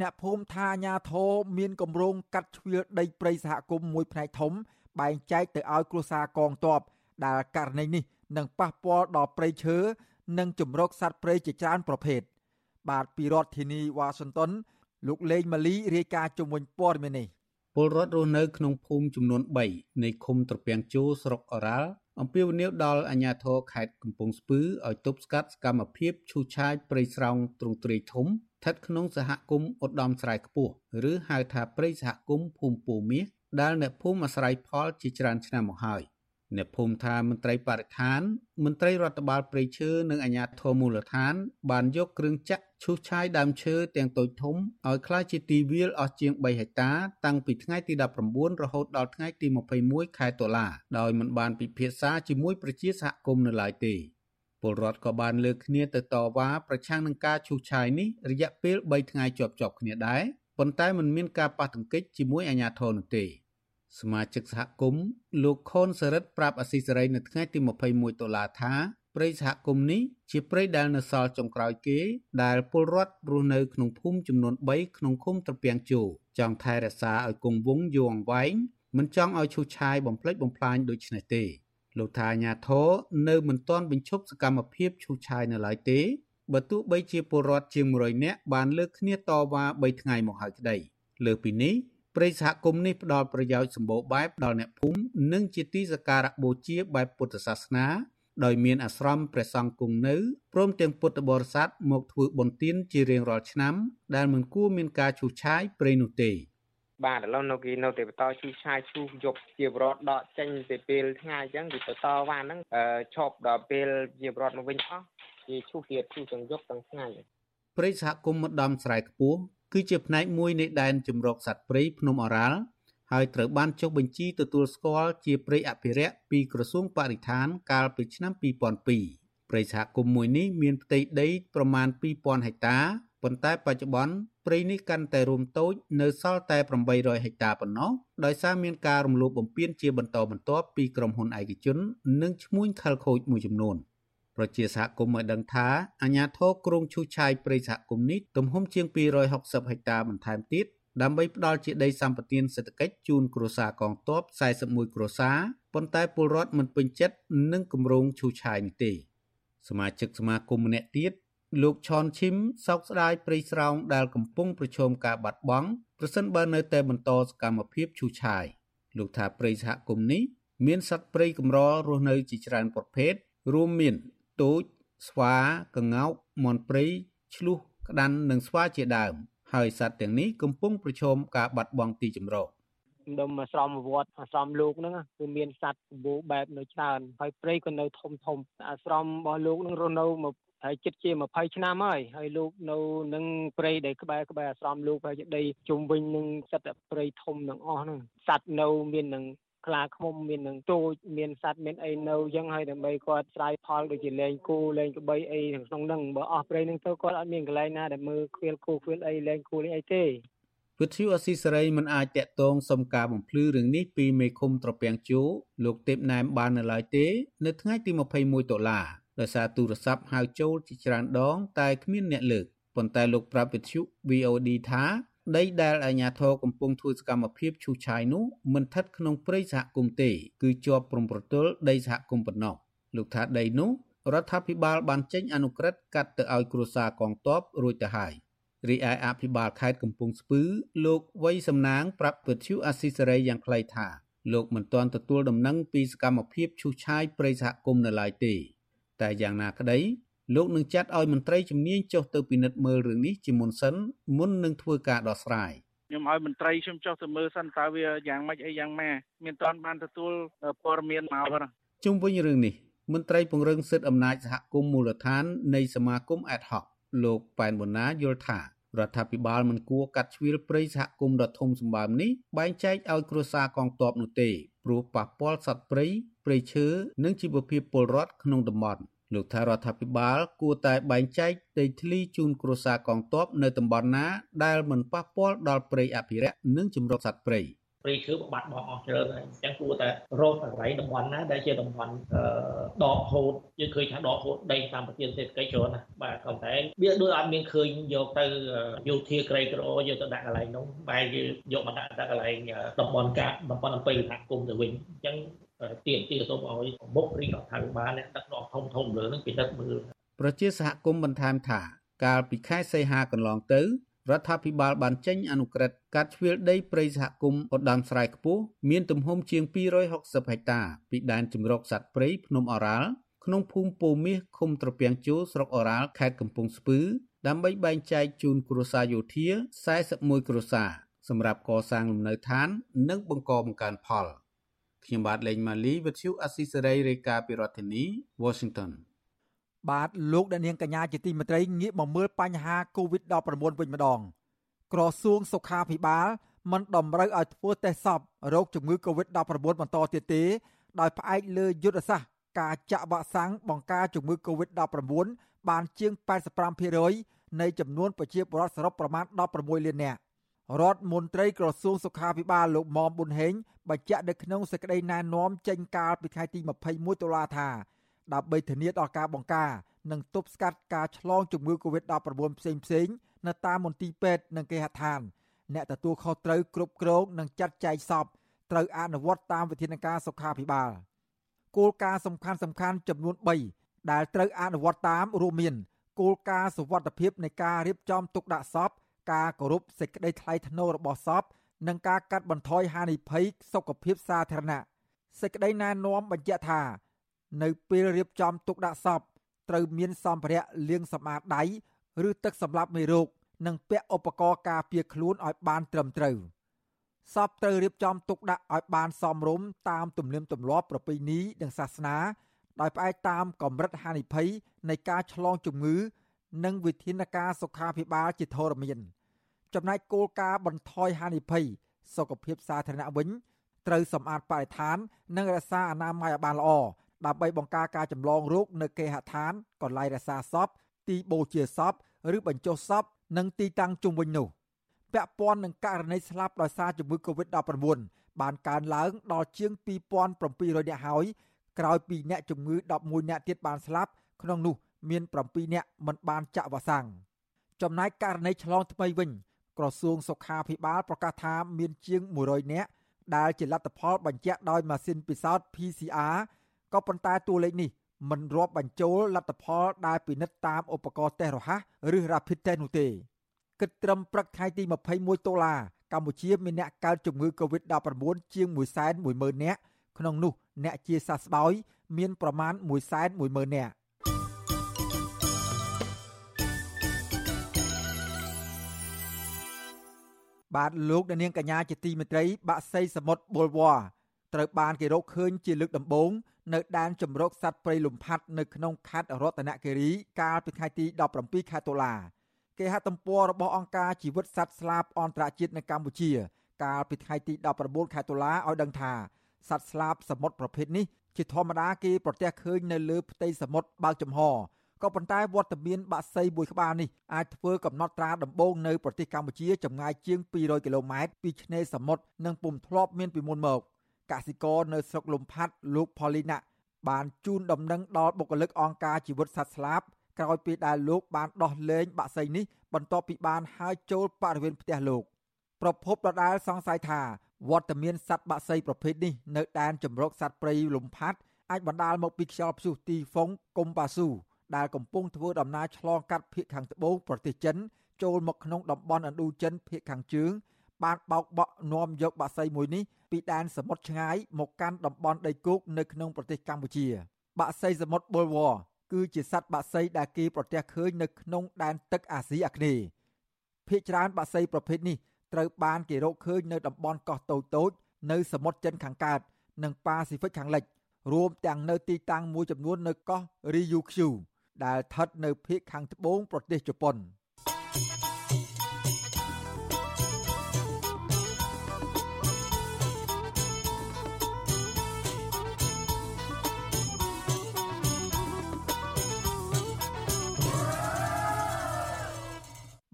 អ្នកភូមិថាអាញាធរមានគម្រោងកាត់ជ្រៀលដីព្រៃសហគមន៍មួយផ្នែកធំ បែងចែកទៅឲ្យគ្រួសារកងទ័ពដែលករណីនេះនឹងប៉ះពាល់ដល់ព្រៃឈើនិងជំរកសត្វព្រៃជាច្រើនប្រភេទបាទពីរដ្ឋធានីវ៉ាស៊ីនតោនលោកលេងម៉ាលីរាយការណ៍ជំនួយព័ត៌មាននេះពលរដ្ឋរស់នៅក្នុងភូមិចំនួន3នៃឃុំត្រពាំងជូស្រុកអរ៉ាល់ អំពាវនាវដល់អាជ្ញាធរខេត្តកំពង់ស្ពឺឲ្យទប់ស្កាត់សកម្មភាពឈូសឆាយព្រៃស្រោងទ្រង់ទ្រាយធំស្ថិតក្នុងសហគមន៍ឧត្តមស្រែខ្ពស់ឬហៅថាព្រៃសហគមន៍ភូមិពូមាសដែលអ្នកភូមិអាស្រ័យផលជាច្រើនឆ្នាំមកហើយ។ អ្នកភូមិថាមន្ត្រីបរិស្ថាន មន្ត្រីរដ្ឋបាលព្រៃឈើនិងអាជ្ញាធរមូលដ្ឋាន បានយកគ្រឿងចាក់ឈូសឆាយដើមឈើទាំងតូចធំឲ្យក្លាយជាទីវាលអស់ជាង3ហិកតាតាំងពីថ្ងៃទី19រហូតដល់ថ្ងៃទី21ខែតុលាដោយមិនបានពិភាក្សាជាមួយប្រជាសហគមន៍នៅឡើយទេពលរដ្ឋក៏បានលើកគ្នាទៅតវ៉ាប្រឆាំងនឹងការឈូសឆាយនេះរយៈពេល3ថ្ងៃជាប់ៗគ្នាដែរប៉ុន្តែមិនមានការប៉ះទង្គិចជាមួយអាជ្ញាធរនោះទេ សមាជិកសហគមន៍លោកខុនសរិទ្ធប្រាប់អស៊ីសេរីនៅថ្ងៃទី21ដុល្លារថាព្រៃសហគមន៍នេះជាព្រៃដែលនៅសល់ចុងក្រោយគេ ដែលពលរដ្ឋរស់នៅក្នុងភូមិចំនួន3ក្នុងឃុំត្រពាំងជោចង់ថែរក្សាឲ្យគង់វង្សយូរអង្វែងមិនចង់ឲ្យឈូសឆាយបំផ្លិចបំផ្លាញដូចនេះទេលោកថាអាញាធរនៅមិនទាន់បញ្ឈប់សកម្មភាពឈូសឆាយនៅឡើយទេបើទោះបីជាពលរដ្ឋជាង100នាក់បានលើកគ្នាតវ៉ា3ថ្ងៃមកហើយក្តីលើពីនេះ ព្រៃសហគមន៍នេះផ្ដល់ប្រយោជន៍សម្បូរបែបដល់អ្នកភូមិនិងជាទីសក្ការៈបូជាបែបពុទ្ធសាសនាដោយមានអាស្រមព្រះសង្ឃគង់នៅព្រមទាំងពុទ្ធបរិស័ទមកធ្វើបុណ្យទានជារៀងរាល់ឆ្នាំ ដែលមិនគួរមានការឈូសឆាយព្រៃនោះទេបាទឥឡូវនៅគេនៅតែបន្តឈូសឆាយឈូសយកជាបរតដកចេញទៅពេលថ្ងៃអញ្ចឹងគេទៅតវ៉ាហ្នឹងឈប់ដល់ពេលជាបរតមកវិញអស់គេឈូសទៀតឈូសទាំងយប់ទាំងថ្ងៃព្រៃសហគមន៍ម្ដំស្រែខ្ពស់គឺជាផ្នែកមួយនៃដែនជំរកសត្វព្រៃភ្នំអរ៉ាល់ហើយត្រូវបានចុះបញ្ជីទទួលស្គាល់ជាព្រៃអភិរក្សពីក្រសួងបរិស្ថានកាលពីឆ្នាំ2002ព្រៃសហគមន៍មួយនេះមានផ្ទៃដីប្រមាណ2000ហិកតាប៉ុន្តែបច្ចុប្បន្នព្រៃនេះកាន់តែរួមតូចនៅសល់តែ800ហិកតាប៉ុណ្ណោះដោយសារមានការរំលោភបំពានជាបន្តបន្ទាប់ពីក្រុមហ៊ុនឯកជន និងឈ្មួញខលខូចមួយចំនួន ប្រជាសហគមន៍ឲ្យដឹងថាអាជ្ញាធរក្រុងឈូសឆាយព្រៃសហគមន៍នេះទំហំជាង260ហិកតាបន្ថែមទៀតដើម្បីផ្ដល់ជាដីសម្បត្តិសេដ្ឋកិច្ចជូនគ្រួសារកងទ័ព41គ្រួសារប៉ុន្តែពលរដ្ឋមិនពេញចិត្តនឹងគម្រោងឈូសឆាយនេះទេសមាជិកសមាគមម្នាក់ទៀតលោកឆនឈឹមសោកស្ដាយព្រៃស្រោងដែលកំពុងប្រឈមការបាត់បង់ប្រសិនបើនៅតែបន្តសកម្មភាពឈូសឆាយលោកថាព្រៃសហគមន៍នេះមានសត្វព្រៃកម្ររស់នៅជាច្រើនប្រភេទរួមមាន ទូច ស្វាកង្កោកមាន់ព្រៃឆ្លុះក្តាន់និងស្វាជាដើម ហើយសត្វទាំងនេះកំពុងប្រឈមការបាត់បង់ទីជម្រកដុំអាស្រមវត្តអាស្រមលោកហ្នឹងគឺមានសត្វសម្បូរបែបនៅច្រើនហើយព្រៃក៏នៅធំធំអាស្រមរបស់លោកនឹងរស់នៅមកហើយចិត្តជា20ឆ្នាំហើយហើយលោកនៅនឹងព្រៃដែលក្បែរក្បែរអាស្រមលោកហើយដីជុំវិញនឹងសត្វព្រៃធំទាំងអស់ហ្នឹងសត្វនៅមាននឹង ខ្លាឃ្មុំមាននឹងទូចមានសត្វមានអីនៅអញ្ចឹងហើយដើម្បីគាត់ស្រ័យផលដូចជាលេងគូលេងក្បីអីក្នុងហ្នឹងបើអស់ព្រៃហ្នឹងទៅគាត់អត់មានកន្លែងណាដែលមើលខ្វៀលគូខ្វៀលអីលេងគូលេងអីទេវិទ្យុអស៊ីសេរីមិនអាចតាក់ទងសុំការបំភ្លឺរឿងនេះពីមេឃុំត្រពាំងជូលោកទេពណែមបាននៅឡើយទេ នៅថ្ងៃទី21ដុល្លារដោយសារទូរស័ព្ទហៅចូលជាច្រើនដង តែគ្មានអ្នកលើកប៉ុន្តែលោកប្រាប់វិទ្យុ VOD ថា ដីដែលអាជ្ញាធរកំពុងធ្វើសកម្មភាពឈូសឆាយនោះមិនស្ថិតក្នុងព្រៃសហគមន៍ទេ គឺជាប់ព្រំប្រទល់ដីសហគមន៍ប៉ុណ្ណោះលោកថាដីនោះរដ្ឋាភិបាលបានចេញអនុក្រឹត្យកាត់ទៅឲ្យគ្រួសារកងទ័ពរួចទៅហើយរីឯអភិបាលខេត្តកំពង់ស្ពឺលោកវ័យសំណាងប្រាប់ពទ្យុអាស៊ីសេរីយ៉ាងខ្លីថាលោកមិនទាន់ទទួលដំណឹងពីសកម្មភាពឈូសឆាយព្រៃសហគមន៍នៅឡើយទេ តែយ៉ាងណាក្តី លោកនឹងចាត់ឲ្យមន្ត្រីជំនាញចុះទៅពិនិត្យមើលរឿងនេះជាមុនសិនមុននឹងធ្វើការដោះស្រាយខ្ញុំឲ្យមន្ត្រីខ្ញុំចុះទៅមើលសិនតើវាយ៉ាងម៉េចអីយ៉ាងម៉េចមានតាន់បានទទួលព័ត៌មានមកទេជុំវិញរឿងនេះមន្ត្រីពង្រឹងសិទ្ធិអំណាចសហគមន៍មូលដ្ឋាននៃសមាគម Ad hoc លោកប៉ែនបូណាយល់ថារដ្ឋាភិបាលមិនគួរកាត់ជ្រៀលព្រៃសហគមន៍ដ៏ធំសម្បើមនេះបែងចែកឲ្យគ្រួសារកងទ័ពនោះទេព្រោះប៉ះពាល់សត្វព្រៃព្រៃឈើនិងជីវភាពពលរដ្ឋក្នុងតំបន់ លោកថារដ្ឋាភិបាលគួរតែបែងចែកដីធ្លីជូនគ្រួសារកងទ័ពនៅតំបន់ណាដែលមិនប៉ះពាល់ដល់ព្រៃអភិរក្សនិងជំរកសត្វព្រៃព្រៃឈើបាត់បង់អស់ច្រើនហើយអញ្ចឹងគួរតែរកកន្លែងតំបន់ណាដែលជាតំបន់ដកហូតយើងឃើញថាដកហូតដីតាមប្រទានសេដ្ឋកិច្ចច្រើនណាបាទប៉ុន្តែវាដូចអត់មានឃើញយកទៅយោធាក្រីក្រយកទៅដាក់កន្លែងនោះបែរយើងយកមកដាក់ដាក់កន្លែងតំបន់កាតំបន់អំពើសហគមន៍ទៅវិញអញ្ចឹង ទាមទារសូមឲ្យមុខរីរដ្ឋាភិបាលអ្នកដឹកនាំធំធំលើនឹងពិនិត្យមើលប្រជាសហគមន៍បន្ថែមថា កាលពីខែសីហាកន្លងទៅរដ្ឋាភិបាលបានចេញអនុក្រឹត្យកាត់ជ្រៀលដីព្រៃសហគមន៍ឧត្តមស្រែខ្ពស់មានទំហំជាង260ហិកតាពីដែនជម្រកសត្វព្រៃភ្នំអរ៉ាល់ក្នុងភូមិពោមាសឃុំត្រពាំងជូស្រុកអរ៉ាល់ខេត្តកំពង់ស្ពឺដើម្បីបែងចែកជូនគ្រួសារយោធា41គ្រួសារសម្រាប់កសាងលំនៅឋាន និងបង្កបង្កើនផល។ ខ្ញុំបាទលេងម៉ាលីវិទ្យុអស៊ីសេរីរាយការណ៍ពីរដ្ឋធានី Washington បាទលោកអ្នកនាងកញ្ញាជាទីមេត្រីងាកមកមើលបញ្ហា COVID-19 វិញម្ដង ក្រសួងសុខាភិបាលមិនតម្រូវឲ្យធ្វើតេស្តសពរោគជំងឺ COVID-19 បន្តទៀតទេ ដោយផ្អែកលើយុទ្ធសាស្ត្រការចាក់វ៉ាក់សាំងបង្ការជំងឺ COVID-19 បានជាង85%នៃចំនួនប្រជាពលរដ្ឋសរុបប្រមាណ16លាននាក់ រដ្ឋមន្ត្រីក្រសួងសុខាភិបាលលោកមុំប៊ុនហេងបញ្ជាក់នៅក្នុងសេចក្តីណែនាំចេញកាលពីថ្ងៃទី21តុលាថាដើម្បីធានាដល់ការបង្ការនិងទប់ស្កាត់ការឆ្លងជំងឺ Covid-19 ផ្សេងផ្សេងនៅតាមមន្ទីរពេទ្យនិងគេហដ្ឋានអ្នកទទួលខុសត្រូវគ្រប់គ្រងនិងចាត់ចែងសពត្រូវអនុវត្តតាមវិធានការសុខាភិបាលគោលការណ៍សំខាន់សំខាន់ចំនួន3ដែលត្រូវអនុវត្តតាមរួមមានគោលការណ៍សុវត្ថិភាពនៃការរៀបចំទុកដាក់សព ការគោរពសេចក្តីថ្លៃថ្នូររបស់សពនិងការកាត់បន្ថយហានិភ័យសុខភាពសាធារណៈសេចក្តីណែនាំបញ្ជាក់ថា នៅពេលរៀបចំទុកដាក់សពត្រូវមានសម្ភារៈលាងសម្អាតដៃឬទឹកសម្លាប់មេរោគនិងពាក់ឧបករណ៍ការពារខ្លួនឲ្យបានត្រឹមត្រូវសពត្រូវរៀបចំទុកដាក់ឲ្យបានសមរម្យតាមទំនៀមទម្លាប់ប្រពៃណីនិងសាសនាដោយផ្អែកតាមកម្រិតហានិភ័យនៃការឆ្លងជំងឺ និងវិធានការសុខាភិបាលជាធរមាន ចំណែកគោលការណ៍បន្ថយហានិភ័យសុខភាពសាធារណៈវិញត្រូវសម្អាតបរិស្ថាន និងរក្សាអនាម័យឲ្យបានល្អដើម្បីបង្ការការចម្លងរោគនៅគេហដ្ឋានកន្លែងរក្សាសពទីបូជាសពឬបញ្ចុះសពនិងទីតាំងជុំវិញនោះពាក់ព័ន្ធនឹងករណីស្លាប់ដោយសារជំងឺ Covid-19 បានកើនឡើងដល់ជាង2700នាក់ហើយក្រោយពីអ្នកជំងឺ11នាក់ទៀតបានស្លាប់ក្នុងនោះមាន7នាក់មិនបានចាក់វ៉ាក់សាំងចំណែកករណីឆ្លងថ្មីវិញ ក្រសួងសុខាភិបាលប្រកាសថាមានជាង100នាក់ដែលជាលទ្ធផលបញ្ជាក់ដោយម៉ាស៊ីនពិសោធន៍ PCR ក៏ប៉ុន្តែតួលេខនេះមិនរាប់បញ្ចូលលទ្ធផលដែលពិនិត្យតាមឧបករណ៍តេស្តរហ័សឬ Rapid Test នោះទេគិតត្រឹមព្រឹកថ្ងៃទី21ដុល្លារកម្ពុជាមានអ្នកកើតជំងឺ Covid-19 ជាង110,000នាក់ក្នុងនោះអ្នកជាសះស្បើយមានប្រមាណ110,000នាក់ បាទលោកអ្នកនាងកញ្ញាជាទីមេត្រី បាក់សីសមុទ្របុលវ៉ាត្រូវបានគេរកឃើញជាលើកដំបូងនៅដែនជំរកសត្វព្រៃលំផាត់នៅក្នុងខេត្តរតនគិរីកាលពីថ្ងៃទី17ខែតុលាគេហទំព័ររបស់អង្គការជីវិតសត្វស្លាបអន្តរជាតិនៅកម្ពុជា កាលពីថ្ងៃទី19ខែតុលាឲ្យដឹងថាសត្វស្លាបសមុទ្រប្រភេទនេះជាធម្មតាគេប្រទះឃើញនៅលើផ្ទៃសមុទ្របើកចំហ ក៏ប៉ុន្តែវត្តមានបាក់សីមួយក្បាលនេះអាចធ្វើកំណត់ត្រាដំបូងនៅប្រទេសកម្ពុជាចម្ងាយជាង200គីឡូម៉ែត្រពីឆ្នេរសមុទ្រនិងពុំធ្លាប់មានពីមុនមកកសិករនៅស្រុកលំផាត់លោកផលីណាបានជូនដំណឹងដល់បុគ្គលិកអង្គការជីវិតសត្វស្លាបក្រោយពីដែលលោកបានដោះលែងបាក់សីនេះបន្ទាប់ពីបានហើរចូលបរិវេណផ្ទះលោកប្រភពដដែលសង្ស័យថាវត្តមានសត្វបាក់សីប្រភេទនេះនៅដែនជម្រកសត្វព្រៃលំផាត់អាចបណ្ដាលមកពីខ្យល់ព្យុះទីហ្វុងកុំប៉ាស៊ូ ដែលកំពុងធ្វើដំណើរឆ្លងកាត់ភៀកខាងត្បូងប្រទេសចិន ចូលមកក្នុងតំបន់ឥណ្ឌូចិនភៀកខាងជើង បានបោកបក់នាំយកបាក់សីមួយនេះពីដែនសមុទ្រឆ្ងាយមកកាន់តំបន់ដីគោកនៅក្នុងប្រទេសកម្ពុជា បាក់សីសមុទ្របុលវ៉គឺជាសត្វបាក់សីដែលគេប្រទះឃើញនៅក្នុងដែនទឹកអាស៊ីអាគ្នេយ៍ភាគច្រើនបាក់សីប្រភេទនេះត្រូវបានគេរកឃើញនៅតំបន់កោះតូចតូចនៅសមុទ្រចិនខាងកើតនិងប៉ាស៊ីហ្វិកខាងលិច រួមទាំងនៅទីតាំងមួយចំនួននៅកោះ Ryukyu ដែលស្ថិតនៅភាគខាងត្បូងប្រទេសជប៉ុន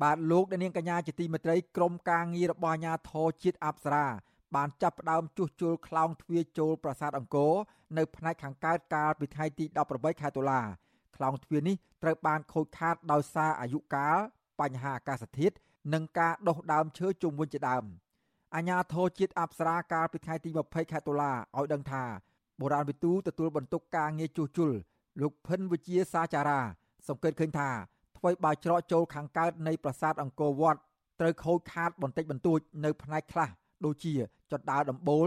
បាទលោកអ្នកនាងកញ្ញាជាទីមេត្រីក្រុមការងាររបស់អាជ្ញាធរជាតិអប្សរាបានចាប់ផ្ដើមជួសជុលខ្លោងទ្វារចូលប្រាសាទអង្គរនៅផ្នែកខាងកើតកាលពីថ្ងៃទី18ខែតុលា ខ្លោងទ្វារនេះត្រូវបានខូចខាតដោយសារអាយុកាលបញ្ហាអាកាសធាតុនិងការដុះដើមឈើជុំវិញជាដើមអាជ្ញាធរជាតិអប្សរាកាលពីថ្ងៃទី20ខែតុលាឲ្យដឹងថាបុរាណវិទូទទួលបន្ទុកការងារជួសជុលលោកភិនវិជាសាចារា សង្កេតឃើញថាថ្មីបើច្រកចូលខាងកើតនៃប្រាសាទអង្គរវត្តត្រូវខូចខាតបន្តិចបន្តួចនៅផ្នែកខ្លះដូចជាចន្ទាលដំបូល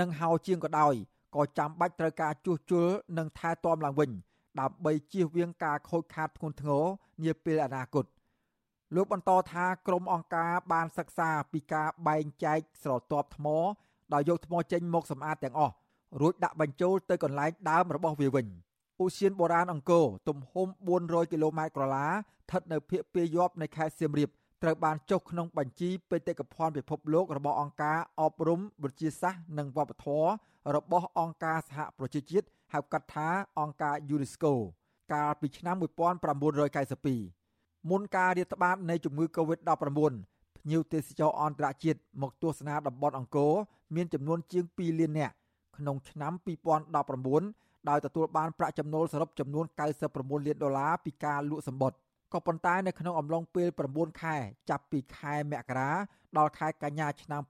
និងហោជាងក៏ដោយក៏ចាំបាច់ត្រូវការជួសជុលនិងថែទាំឡើងវិញ ដើម្បីជៀសវាងការខូចខាតធ្ងន់ធ្ងរនាពេលអនាគតលោកបន្តថាក្រុមអង្គការបានសិក្សាពីការបែងចែកស្រទាប់ថ្មដោយយកថ្មចេញមកសម្អាតទាំងអស់រួចដាក់បញ្ចូលទៅកន្លែងដើមរបស់វាវិញឧស្សាហបុរាណអង្គរទំហំ400គីឡូម៉ែត្រក្រឡាស្ថិតនៅភាគពាយ័ព្យនៃខេត្តសៀមរាបត្រូវបានចុះក្នុងបញ្ជីបេតិកភណ្ឌពិភពលោករបស់អង្គការអប់រំវិទ្យាសាស្ត្រនិងវប្បធម៌របស់អង្គការសហប្រជាជាតិ ហៅកាត់ថាអង្គការ UNESCO កាលពីឆ្នាំ1992មុនការរាតត្បាតនៃជំងឺ Covid-19 ភ្ញៀវទេសចរអន្តរជាតិមកទស្សនាតំបន់អង្គរមានចំនួនជាង2លាននាក់ក្នុងឆ្នាំ2019ដោយទទួលបានប្រាក់ចំណូលសរុបចំនួន99លានដុល្លារពីការលក់សម្បត្តិក៏ប៉ុន្តែនៅក្នុងអំឡុងពេល9ខែចាប់ពីខែមករាដល់ខែកញ្ញាឆ្នាំ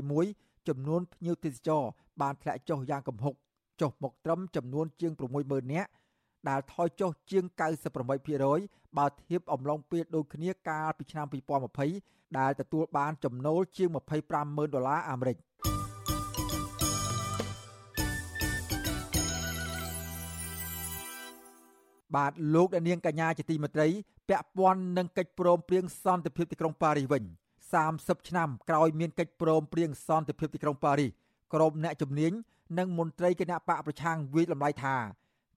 2021ចំនួនភ្ញៀវទេសចរបានធ្លាក់ចុះយ៉ាងគំហុក ចុះមកត្រឹមចំនួនជាង60000នាក់ដែលថយចុះជាង98%បើធៀបអំឡុងពេលដូចគ្នាកាលពីឆ្នាំ2020ដែលទទួលបានចំណូលជាង250,000ដុល្លារអាមេរិកបាទលោកអ្នកនាងកញ្ញាជាទីមេត្រីពាក់ព័ន្ធនឹងកិច្ចព្រមព្រៀងសន្តិភាពទីក្រុងប៉ារីសវិញ30ឆ្នាំក្រោយមានកិច្ចព្រមព្រៀងសន្តិភាពទីក្រុងប៉ារីសក្រុមអ្នកជំនាញ និងមន្ត្រីគណៈបកប្រឆាំងវិយតម្លៃថា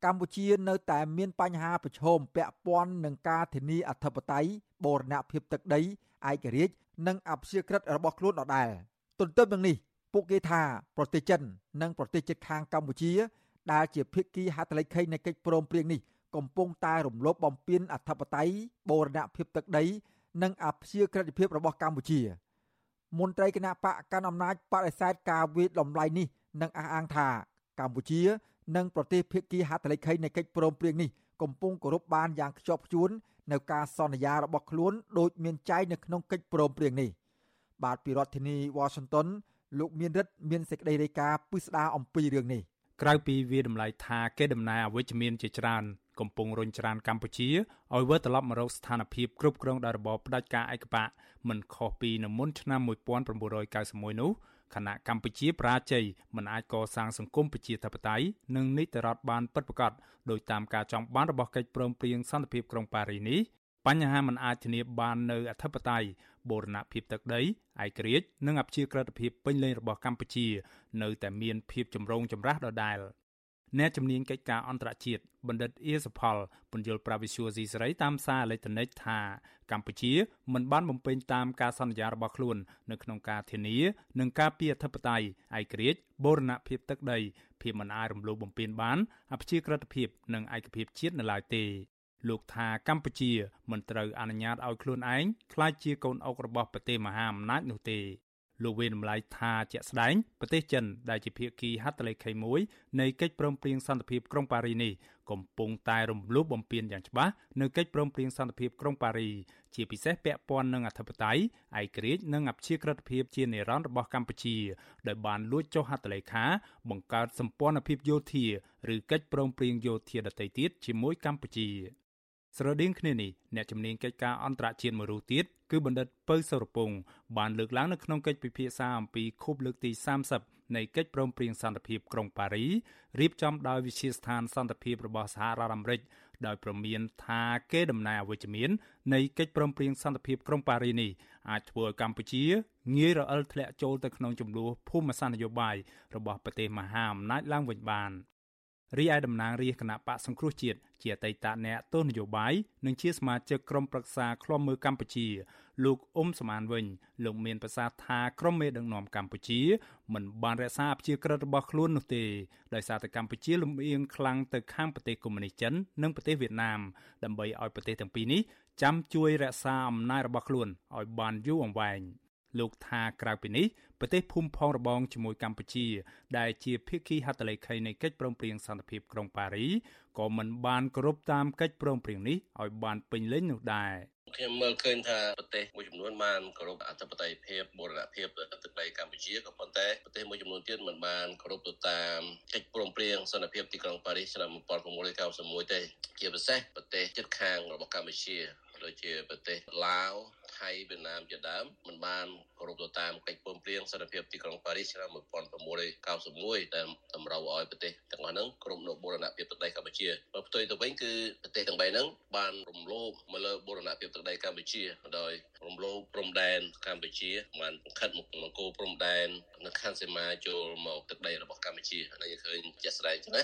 កម្ពុជានៅតែមានបញ្ហាប្រឈមពាក់ព័ន្ធនឹងការធានាអធិបតេយ្យបូរណភាពទឹកដីឯករាជ្យនិងអព្យាក្រឹតរបស់ខ្លួនដដែលទន្ទឹមនឹងនេះពួកគេថាប្រទេសចិននិងប្រទេសជិតខាងកម្ពុជា ដែលជាភាគីហត្ថលេខីនៃកិច្ចព្រមព្រៀងនេះកំពុងតែរំលោភបំពានអធិបតេយ្យបូរណភាពទឹកដី និងអព្យាក្រឹតភាពរបស់កម្ពុជាមន្ត្រីគណៈបកកាន់អំណាចបដិសេធការវិដំឡៃនេះ និងអះអាងថាកម្ពុជា និងប្រទេសភាគីហត្ថលេខីនៃកិច្ចព្រមព្រៀងនេះកំពុងគោរពបានយ៉ាងខ្ជាប់ខ្ជួននៅការសន្យារបស់ខ្លួនដោយមានចែងនៅក្នុងកិច្ចព្រមព្រៀងនេះបាទពីរដ្ឋធានីវ៉ាស៊ីនតោនលោកមានរិទ្ធមានសេចក្តីរាយការណ៍ពិស្ដារអំពីរឿងនេះក្រៅពីវាតម្លៃថាគេដំណើរអវិជ្ជមានជាច្រើនកំពុងរុញច្រានកម្ពុជាឲ្យវិលត្រឡប់មករកស្ថានភាពគ្រប់គ្រងដោយរបបផ្ដាច់ការឯកបកមិនខុសពីនៅមុនឆ្នាំ1991នោះ ខណៈកម្ពុជាប្រាជ័យមិនអាចកសាងសង្គមប្រជាធិបតេយ្យនិងនីតិរដ្ឋបានពិតប្រាកដដោយតាមការចង់បានរបស់កិច្ចព្រមព្រៀងសន្តិភាពក្រុងប៉ារីសនេះបញ្ហាមិនអាចធានាបាននៅអធិបតេយ្យបូរណភាពទឹកដីឯករាជ្យនិងអព្យាក្រឹតភាពពេញលេញរបស់កម្ពុជា នៅតែមានភាពចម្រូងចម្រាសដដែល អ្នកជំនាញកិច្ចការអន្តរជាតិបណ្ឌិតអៀសផលពន្យល់ប្រាវិសុយស៊ីសេរីតាមសារអេឡិចត្រូនិកថាកម្ពុជាមិនបានបំពេញតាមការសន្យារបស់ខ្លួន នៅក្នុងការធានានិងការពារអធិបតេយ្យឯករាជ្យបូរណភាពទឹកដីភាពមិនអាចរំលោភបំពានបានអព្យាក្រឹតភាពនិងឯកភាពជាតិនៅឡើយទេលោកថាកម្ពុជាមិនត្រូវអនុញ្ញាតឲ្យខ្លួនឯងក្លាយជាកូនអុករបស់ប្រទេសមហាអំណាចនោះទេ លោកវេនម្លាយថាជាក់ស្ដែងប្រទេសចិនដែលជាភាគីហត្ថលេខី1នៃកិច្ចព្រមព្រៀងសន្តិភាពក្រុងប៉ារីនេះកំពុងតែរំលោភបំពានយ៉ាងច្បាស់នៅកិច្ចព្រមព្រៀងសន្តិភាពក្រុងប៉ារីជាពិសេសពាក់ព័ន្ធនឹងអធិបតេយ្យឯករាជ្យនិងអព្យាក្រឹតភាពជានិរន្តរ៍របស់កម្ពុជាដោយបានលួចចុះហត្ថលេខាបង្កើតសម្ព័ន្ធភាពយោធាឬកិច្ចព្រមព្រៀងយោធាដទៃទៀតជាមួយកម្ពុជាស្រដៀងគ្នានេះអ្នកជំនាញកិច្ចការអន្តរជាតិមួយរូបទៀត គឺបណ្ឌិតពៅសុរពងបានលើកឡើងនៅក្នុងកិច្ចពិភាក្សាអំពីខួបលើកទី30នៃកិច្ចព្រមព្រៀងសន្តិភាពក្រុងប៉ារីរៀបចំដោយវិជាស្ថានសន្តិភាពរបស់សហរដ្ឋអាមេរិកដោយប្រមានថាគេដំណើរអវិជ្ជមាននៃកិច្ចព្រមព្រៀងសន្តិភាពក្រុងប៉ារីនេះអាចធ្វើឲ្យកម្ពុជាងាយរអិលធ្លាក់ចូលទៅក្នុងចំនួនភូមិសាស្ត្រនយោបាយរបស់ប្រទេសមហាអំណាចឡើងវិញបាន រីឯតំណាងរាជគណៈបកសង្គ្រោះជាតិជាអតីតអ្នកទស្សនយោបាយនិងជាសមាជិកក្រុមប្រឹក្សាឃ្លាំមើលកម្ពុជា លោកអ៊ុំសមានវិញលោកមានប្រសាសន៍ថាក្រុមមេដឹកនាំកម្ពុជា មិនបានរក្សាអព្យាក្រឹតរបស់ខ្លួននោះទេដោយសារតែកម្ពុជាលំអៀងខ្លាំងទៅខាងប្រទេសកុម្មុយនីសចិននិងប្រទេសវៀតណាមដើម្បីឲ្យប្រទេសទាំងពីរនេះចាំជួយរក្សាអំណាចរបស់ខ្លួនឲ្យបានយូរអង្វែង លោកថាក្រៅពីនេះប្រទេសភូមិផងរបងជាមួយកម្ពុជា ដែលជាភាគីហត្ថលេខីនៃកិច្ចព្រមព្រៀងសន្តិភាពក្រុងប៉ារីក៏មិនបានគោរពតាមកិច្ចព្រមព្រៀងនេះឲ្យបានពេញលេញនោះដែរខ្ញុំមើលឃើញថាប្រទេសមួយចំនួនបានគោរពអធិបតេយ្យភាពបូរណភាពទឹកដីកម្ពុជាក៏ប៉ុន្តែប្រទេសមួយចំនួនទៀតមិនបានគោរពទៅតាមកិច្ចព្រមព្រៀងសន្តិភាពទីក្រុងប៉ារីសឆ្នាំ1991ទេជាពិសេសប្រទេសជិតខាងរបស់កម្ពុជា ដូចជាប្រទេសឡាវថៃវៀតណាមជាដើមមិនបានគោរពទៅតាមកិច្ចព្រមព្រៀងសន្តិភាពទីក្រុងប៉ារីសឆ្នាំ1991ដែលតម្រូវឲ្យប្រទេសទាំងអស់ហ្នឹងក្រុមនៅបូរណភាពទឹកដីកម្ពុជាបើផ្ទុយទៅវិញគឺប្រទេសទាំង3ហ្នឹងបានរំលោភមកលើបូរណភាពទឹកដីកម្ពុជាដោយរំលោភព្រំដែនកម្ពុជាបានខិតមកមកគោព្រំដែននៅខណ្ឌសីមាចូលមកទឹកដីរបស់កម្ពុជាហើយយើងឃើញជាក់ស្ដែងចឹងណា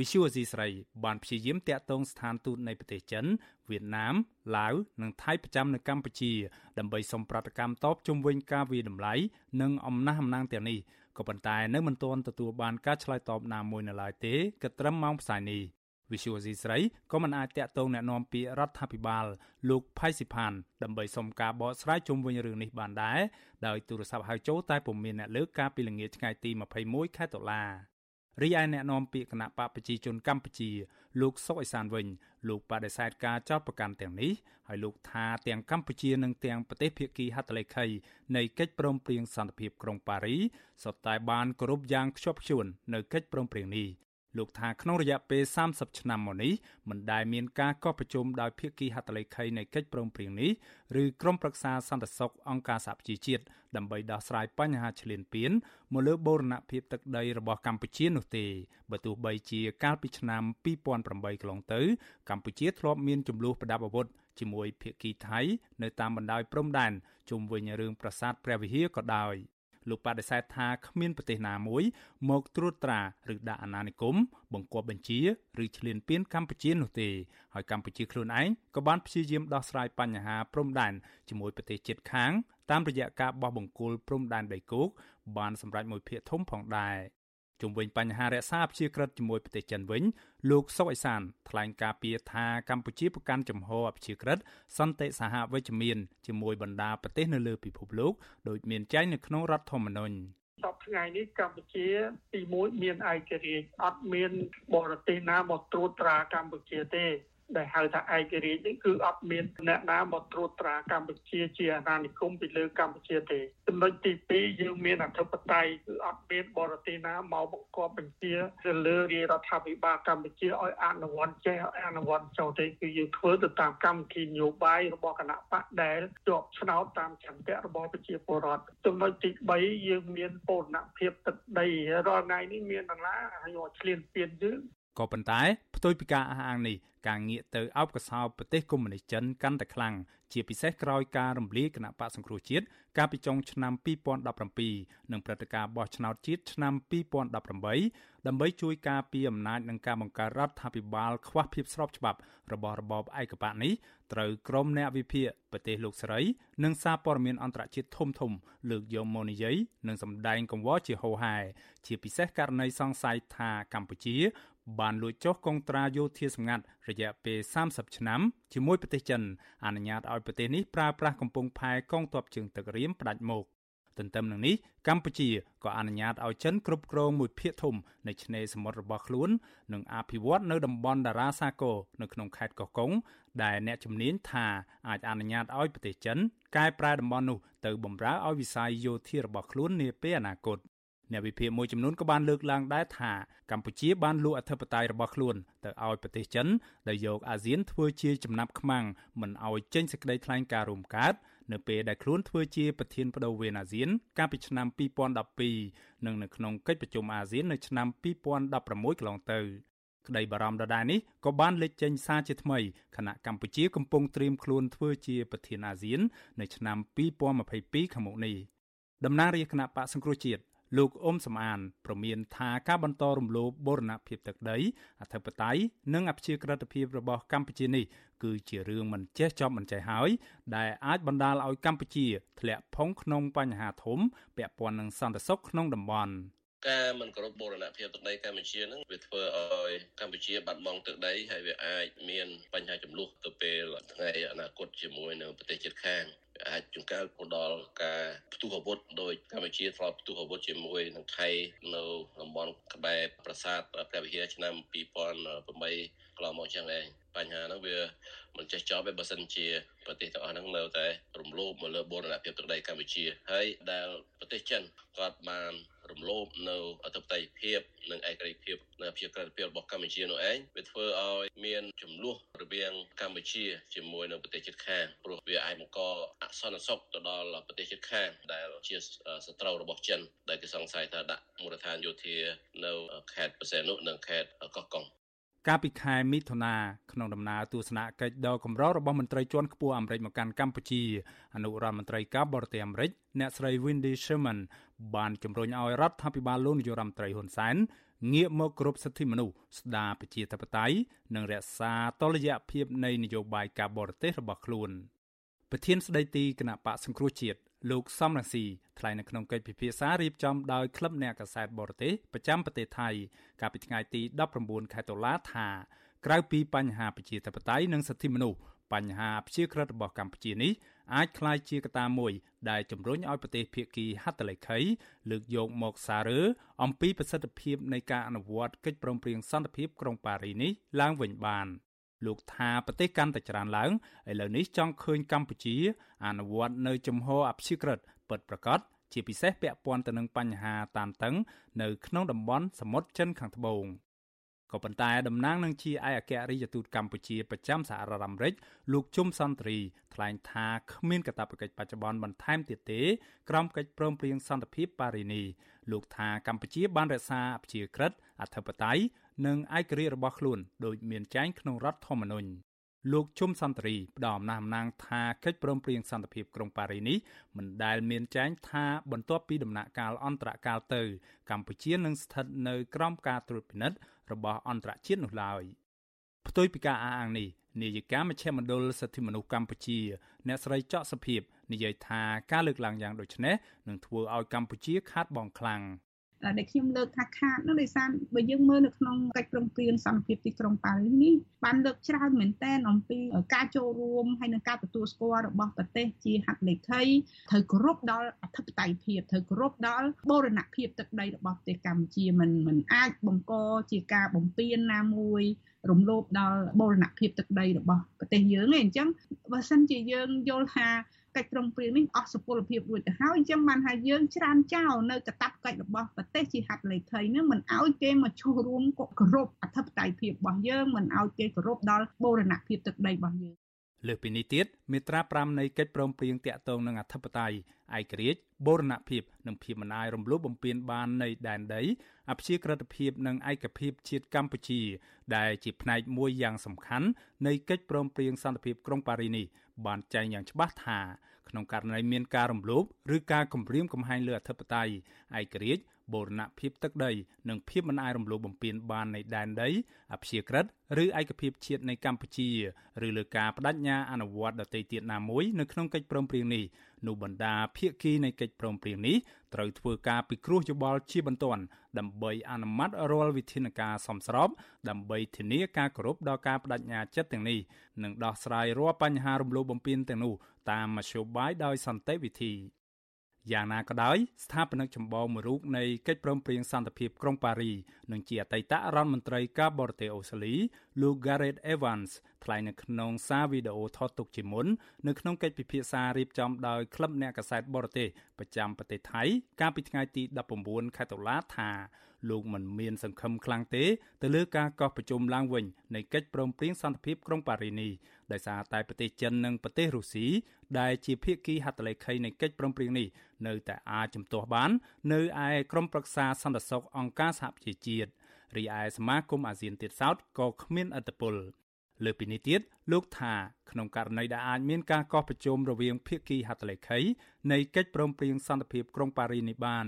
វិសុវអេស៊ីស្រីបានព្យាយាមតាក់ទងស្ថានទូតនៃប្រទេសចិនវៀតណាមឡាវនិងថៃប្រចាំនៅកម្ពុជាដើម្បីសុំប្រតិកម្មតបជុំវិញការវាយតម្លៃនិងអំណះអំណាងទាំងនេះក៏ប៉ុន្តែនៅមិនទាន់ទទួលបានការឆ្លើយតបណាមួយនៅឡើយទេគិតត្រឹមម៉ោងផ្សាយនេះវិសុវអេស៊ីស្រីក៏មិនអាចតាក់ទងแนะនាំពាក្យរដ្ឋាភិបាលលោកផៃស៊ីផានដើម្បីសុំការបកស្រាយជុំវិញរឿងនេះបានដែរដោយទូរស័ព្ទហៅចូលតែពុំមានអ្នកលើកកាលពីល្ងាចថ្ងៃទី21ខែតុលា រីឯអ្នកនាំពាក្យគណៈបកប្រជាជនកម្ពុជាលោកសុកអេសានវិញលោកបដិសេធការចោទប្រកាន់ទាំងនេះហើយលោកថាទាំងកម្ពុជានិងទាំងប្រទេសភាគីហត្ថលេខីនៃកិច្ចព្រមព្រៀងសន្តិភាពក្រុងប៉ារីសុទ្ធតែបានគោរពយ៉ាងខ្ជាប់ខ្ជួននៅកិច្ចព្រមព្រៀងនេះ លោកថាក្នុងរយៈពេល30ឆ្នាំមកនេះមិនដែលមានការកោះប្រជុំដោយភាគីហត្ថលេខីនៃកិច្ចព្រមព្រៀងនេះឬក្រុមប្រឹក្សាសន្តិសុខអង្គការសហប្រជាជាតិដើម្បីដោះស្រាយបញ្ហាឈ្លានពានមកលើបូរណភាពទឹកដីរបស់កម្ពុជានោះទេបើទោះបីជាកាលពីឆ្នាំ2008កន្លងទៅ កម្ពុជាធ្លាប់មានចំនួនប្រដាប់អាវុធជាមួយភាគីថៃនៅតាមបណ្ដោយព្រំដែនជុំវិញរឿងប្រាសាទព្រះវិហារក៏ដោយ លោកបដិសេធថាគ្មានប្រទេសណាមួយមកត្រួតត្រាឬដាក់អាណានិគមបង្គាប់បញ្ជាឬឈ្លានពានកម្ពុជានោះទេហើយកម្ពុជាខ្លួនឯងក៏បានព្យាយាមដោះស្រាយបញ្ហាព្រំដែនជាមួយប្រទេសជិតខាងតាមរយៈការបោះបង្គោលព្រំដែនដីគោកបានសម្រេចមួយភាគធំផងដែរ ជុំវិញបញ្ហារក្សាព្យាក្រឹតជាមួយប្រទេសចិនវិញលោកសុកអេសានថ្លែងការពីថាកម្ពុជាប្រកាន់ចំហអព្យាក្រឹតសន្តិសហវិជ្ជមានជាមួយបណ្ដាប្រទេសនៅលើពិភពលោកដោយមានចែងនៅក្នុងរដ្ឋធម្មនុញ្ញសពថ្ងៃនេះកម្ពុជាទី1មានឯករាជ្យអត់មានបរទេសណាមកត្រួតត្រាកម្ពុជាទេ ដែលហៅថាឯករាជ្យនេះគឺអត់មានអ្នកណាមកត្រួតត្រាកម្ពុជាជាអាណានិគមពីលើកម្ពុជាទេចំណុចទី2យើងមានអធិបតេយ្យគឺអត់មានបរទេសណាមកបង្គាប់បញ្ជាទៅលើរាជរដ្ឋាភិបាលកម្ពុជាឲ្យអនុវត្តចេះអនុវត្តចូលទេគឺយើងធ្វើទៅតាមកម្មវិធីនយោបាយរបស់គណៈបកដែលជាប់ឆ្នោតតាមចន្ទៈរបស់ប្រជាពលរដ្ឋចំណុចទី3យើងមានពរណភាពទឹកដីរាល់ថ្ងៃនេះមានដណាហើយយកឆ្លៀនពៀនយើងក៏ប៉ុន្តែផ្ទុយពីការអះអាងនេះ ការងាកទៅអោបកសោបប្រទេសកុម្មុយនីសចិនកាន់តែខ្លាំងជាពិសេសក្រោយការរំលាយគណៈបកសង្គ្រោះជាតិកាលពីចុងឆ្នាំ2017និងព្រឹត្តិការណ៍បោះឆ្នោតជាតិឆ្នាំ2018ដើម្បីជួយការពារអំណាចនិងការបង្កើតរដ្ឋាភិបាលខ្វះភាពស្របច្បាប់របស់របបឯកបកនេះត្រូវក្រុមអ្នកវិភាគប្រទេសលោកស្រី និងសារព័ត៌មានអន្តរជាតិធំធំ លើកយកមកនិយាយនិងសម្ដែងកង្វល់ជាហូរហែជាពិសេសករណីសង្ស័យថាកម្ពុជា បានលួចចុះកុងត្រាយោធាសម្ងាត់រយៈពេល30ឆ្នាំជាមួយប្រទេសចិនអនុញ្ញាតឲ្យប្រទេសនេះប្រើប្រាស់កំពង់ផែកងទ័ពជើងទឹករៀមផ្ដាច់មុខទន្ទឹមនឹងនេះកម្ពុជាក៏អនុញ្ញាតឲ្យចិនគ្រប់គ្រងមួយភាគធំនៃឆ្នេរសមុទ្ររបស់ខ្លួននិងអភិវឌ្ឍនៅតំបន់តារាសាគរនៅក្នុងខេត្តកោះកុងដែលអ្នកជំនាញថាអាចអនុញ្ញាតឲ្យប្រទេសចិនកែប្រែតំបន់នោះទៅបម្រើឲ្យវិស័យយោធារបស់ខ្លួននាពេលអនាគត អ្នកវិភាគមួយចំនួនក៏បានលើកឡើងដែរថាកម្ពុជាបានលួចអធិបតេយ្យរបស់ខ្លួនទៅឲ្យប្រទេសចិនដែលយកអាស៊ានធ្វើជាចំណាប់ខ្មាំងមិនឲ្យចេញសេចក្តីថ្លែងការណ៍រួមកើតនៅពេលដែលខ្លួនធ្វើជាប្រធានបដូវវេនអាស៊ាន កាលពីឆ្នាំ2012និងនៅក្នុងកិច្ចប្រជុំអាស៊ាននៅឆ្នាំ2016កន្លងទៅក្តីបារម្ភដដែលនេះក៏បានលេចចេញសារជាថ្មីខណៈកម្ពុជាកំពុងត្រៀមខ្លួនធ្វើជាប្រធានអាស៊ាន នៅឆ្នាំ2022ខាងមុខនេះតំណាងរាជគណៈបកសង្គ្រោះជាតិ លោកអ៊ុំសំអានប្រមានថាការបន្តរំលោភបូរណភាពទឹកដីអធិបតេយ្យនិងអព្យាក្រឹតភាពរបស់កម្ពុជានេះគឺជារឿងមិនចេះចប់មិនចេះហើយ ដែលអាចបណ្ដាលឲ្យកម្ពុជា ធ្លាក់ផុងក្នុងបញ្ហាធំពាក់ព័ន្ធនឹងសន្តិសុខក្នុងតំបន់ការមិនគោរពបូរណភាពទឹកដីកម្ពុជានឹងវាធ្វើឲ្យកម្ពុជាបាត់បង់ទឹកដីហើយវាអាចមានបញ្ហាចំនួនទៅពេលថ្ងៃអនាគតជាមួយនៅប្រទេសជិតខាង អាចចង្កេះទៅដល់ការផ្ទុះអាវុធដោយកម្ពុជាធ្លាប់ផ្ទុះអាវុធជាមួយនឹងថៃនៅតំបន់ក្បែរប្រាសាទព្រះវិហារឆ្នាំ2008កន្លងមកចឹងឯង បញ្ហាហ្នឹងវាមិនចេះចប់ទេបើសិនជាប្រទេសទាំងអស់ហ្នឹងនៅតែរំលោភមកលើបូរណភាពទឹកដីកម្ពុជាហើយដែលប្រទេសចិនគាត់បានរំលោភនៅអធិបតេយ្យភាពនិងឯករាជ្យភាពនៅប្រជាក្រិតភាពរបស់កម្ពុជានោះឯងវាធ្វើឲ្យមានចំនួនរវាងកម្ពុជាជាមួយនៅប្រទេសជិតខាងព្រោះវាអាចបង្កអសន្តិសុខទៅដល់ប្រទេសជិតខាងដែលជាសត្រូវរបស់ចិនដែលគេសង្ស័យថាដាក់មូលដ្ឋានយោធានៅខេត្តបរសេនុនិងខេត្តកោះកុង កាលពីខែមិថុនាក្នុងដំណើរទស្សនកិច្ចដ៏កម្ររបស់មន្ត្រីជាន់ខ្ពស់អាមេរិកមកកាន់កម្ពុជាអនុរដ្ឋមន្ត្រីការបរទេសអាមេរិកអ្នកស្រី Wendy Sherman បានជំរុញឲ្យរដ្ឋាភិបាលលោកនាយរដ្ឋមន្ត្រីហ៊ុនសែនងាកមកគោរពសិទ្ធិមនុស្សស្ដារប្រជាធិបតេយ្យនិងរក្សាតុល្យភាពនៃនយោបាយការបរទេសរបស់ខ្លួនប្រធានស្ដីទីគណៈបកសង្គ្រោះជាតិ លោកសំរងស៊ីថ្លែងនៅក្នុងកិច្ចពិភាក្សារៀបចំដោយក្លឹបអ្នកកសែតបរទេសប្រចាំប្រទេសថៃកាលពីថ្ងៃទី19ខែតុលាថាក្រៅពីបញ្ហាប្រជាធិបតេយ្យនិងសិទ្ធិមនុស្សបញ្ហាប្រជាក្រិតរបស់កម្ពុជានេះអាចក្លាយជាកត្តាមួយដែលជំរុញឲ្យប្រទេសភាគីហត្ថលេខីលើកយកមកសារឺអំពីប្រសិទ្ធភាពនៃការអនុវត្តកិច្ចព្រមព្រៀងសន្តិភាពក្រុងប៉ារីសនេះឡើងវិញបាន។ លោកថាប្រទេសកាន់តែច្រើនឡើងឥឡូវនេះចង់ឃើញកម្ពុជា អនុវត្តនៅជំហរអព្យាក្រឹតពិតប្រាកដជាពិសេសពាក់ព័ន្ធទៅនឹងបញ្ហាតានតឹង នៅក្នុងតំបន់សមុទ្រចិនខាងត្បូងក៏ប៉ុន្តែតំណាងនឹងជាឯកអគ្គរដ្ឋទូតកម្ពុជាប្រចាំសហរដ្ឋអាមេរិកលោកជុំសន្ទ្រីថ្លែងថាគ្មានកាតព្វកិច្ចបច្ចុប្បន្នបន្ថែមទៀតទេក្រោមកិច្ចព្រមព្រៀងសន្តិភាពប៉ារីនីលោកថាកម្ពុជាបានរក្សាអព្យាក្រឹតអធិបតេយ្យ និងឯករាជ្យរបស់ខ្លួនដោយមានចែងក្នុងរដ្ឋធម្មនុញ្ញលោកជុំសន្តិរីផ្ដល់អំណះអំណាងថាកិច្ចព្រមព្រៀងសន្តិភាពក្រុងប៉ារីនេះមិនដែលមានចែងថាបន្ទាប់ពីដំណាក់កាលអន្តរកាលទៅ កម្ពុជានឹងស្ថិតនៅក្រោមការត្រួតពិនិត្យរបស់អន្តរជាតិនោះឡើយផ្ទុយពីការអះអាងនេះនាយិកាមជ្ឈមណ្ឌលសិទ្ធិមនុស្សកម្ពុជា អ្នកស្រីចော့សុភីបនិយាយថាការលើកឡើងយ៉ាងដូចនេះនឹងធ្វើឲ្យកម្ពុជាខាតបង់ខ្លាំង ដែលខ្ញុំលើកថាខាតនោះដោយសារបើយើងមើលនៅក្នុងកិច្ចព្រមព្រៀងសន្តិភាពទីក្រុងប៉ារីសនេះបានលើកច្រើនមែនទែនអំពីការចូលរួមហើយនិងការទទួលស្គាល់របស់ប្រទេសជាហត្ថលេខីត្រូវគោរពដល់អធិបតេយ្យភាពត្រូវគោរពដល់បូរណភាពទឹកដីរបស់ប្រទេសកម្ពុជាមិនមិនអាចបង្កជាការបំពានណាមួយរំលោភដល់បូរណភាពទឹកដីរបស់ប្រទេសយើងឯងអញ្ចឹងបើសិនជាយើងយល់ថាកិច្ចព្រមព្រៀងនេះអស់សុពលភាពរួចទៅហើយអញ្ចឹងបានថាយើងច្រានចោលនៅកតាបកិច្ចរបស់ប្រទេសជាហត្ថលេខីនឹងមិនឲ្យគេមកចូលរួមគោរពអធិបតេយ្យភាពរបស់យើងមិនឲ្យគេគោរពដល់បូរណភាពទឹកដីរបស់យើង លើសពីនេះទៀតមាត្រា5នៃកិច្ចព្រមព្រៀងតាក់ទងនឹងអធិបតេយ្យឯករាជ្យបូរណភាពនិងភាពមិនអាយរំលោភបំពានបាននៃដែនដីអព្យាក្រឹតភាពនិងឯកភាពជាតិកម្ពុជា ដែលជាផ្នែកមួយយ៉ាងសំខាន់នៃកិច្ចព្រមព្រៀងសន្តិភាពក្រុងប៉ារីនេះបានចែងយ៉ាងច្បាស់ថាក្នុងករណីមានការរំលោភឬការគំរាមកំហែងលើអធិបតេយ្យឯករាជ្យ បូរណភាពទឹកដីនិងភាពមិនអាចរំលោភបំពានបាននៃដែនដីអព្យាក្រឹតឬឯកភាពជាតិនៃកម្ពុជាឬលើការបដិញ្ញាអនុវត្តដទៃទៀតណាមួយនៅក្នុងកិច្ចព្រមព្រៀងនេះនោះបណ្ដាភាគីនៃកិច្ចព្រមព្រៀងនេះត្រូវធ្វើការពិគ្រោះយោបល់ជាបន្ទាន់ដើម្បីអនុម័តរាល់វិធានការសមស្របដើម្បីធានាការគោរពដល់ការបដិញ្ញាចិត្តទាំងនេះនិងដោះស្រាយរាល់បញ្ហារំលោភបំពានទាំងនោះតាមមធ្យោបាយដោយសន្តិវិធី យ៉ាងណាក៏ដោយស្ថាបនិកចម្បងមួយរូបនៃកិច្ចព្រមព្រៀងសន្តិភាពក្រុងប៉ារីនិងជាអតីតរដ្ឋមន្ត្រីការបរទេសអូស្ត្រាលី លោក Gareth Evans ថ្លែងនៅក្នុងសារវីដេអូថតទុកជាមុននៅក្នុងកិច្ចពិភាក្សារៀបចំដោយក្លឹបអ្នកកាសែតបរទេសប្រចាំប្រទេសថៃកាលពីថ្ងៃទី19ខែតុលាថា លោកមិនមានសង្ឃឹមខ្លាំងទេទៅលើការកោះប្រជុំឡើងវិញនៃកិច្ចព្រមព្រៀងសន្តិភាពក្រុងប៉ារីនេះដោយសារតែប្រទេសចិននិងប្រទេសរុស្ស៊ីដែលជាភាគីហត្ថលេខីនៃកិច្ចព្រមព្រៀងនេះនៅតែអាចជំទាស់បាន នៅឯក្រុមប្រឹក្សាសន្តិសុខអង្គការសហប្រជាជាតិរីឯសមាគមអាស៊ានទៀតសោតក៏គ្មានអត្តពលលើពីនេះទៀតលោកថាក្នុងករណីដែលអាចមានការកោះប្រជុំរវាងភាគីហត្ថលេខីនៃកិច្ចព្រមព្រៀងសន្តិភាពក្រុងប៉ារីនេះបាន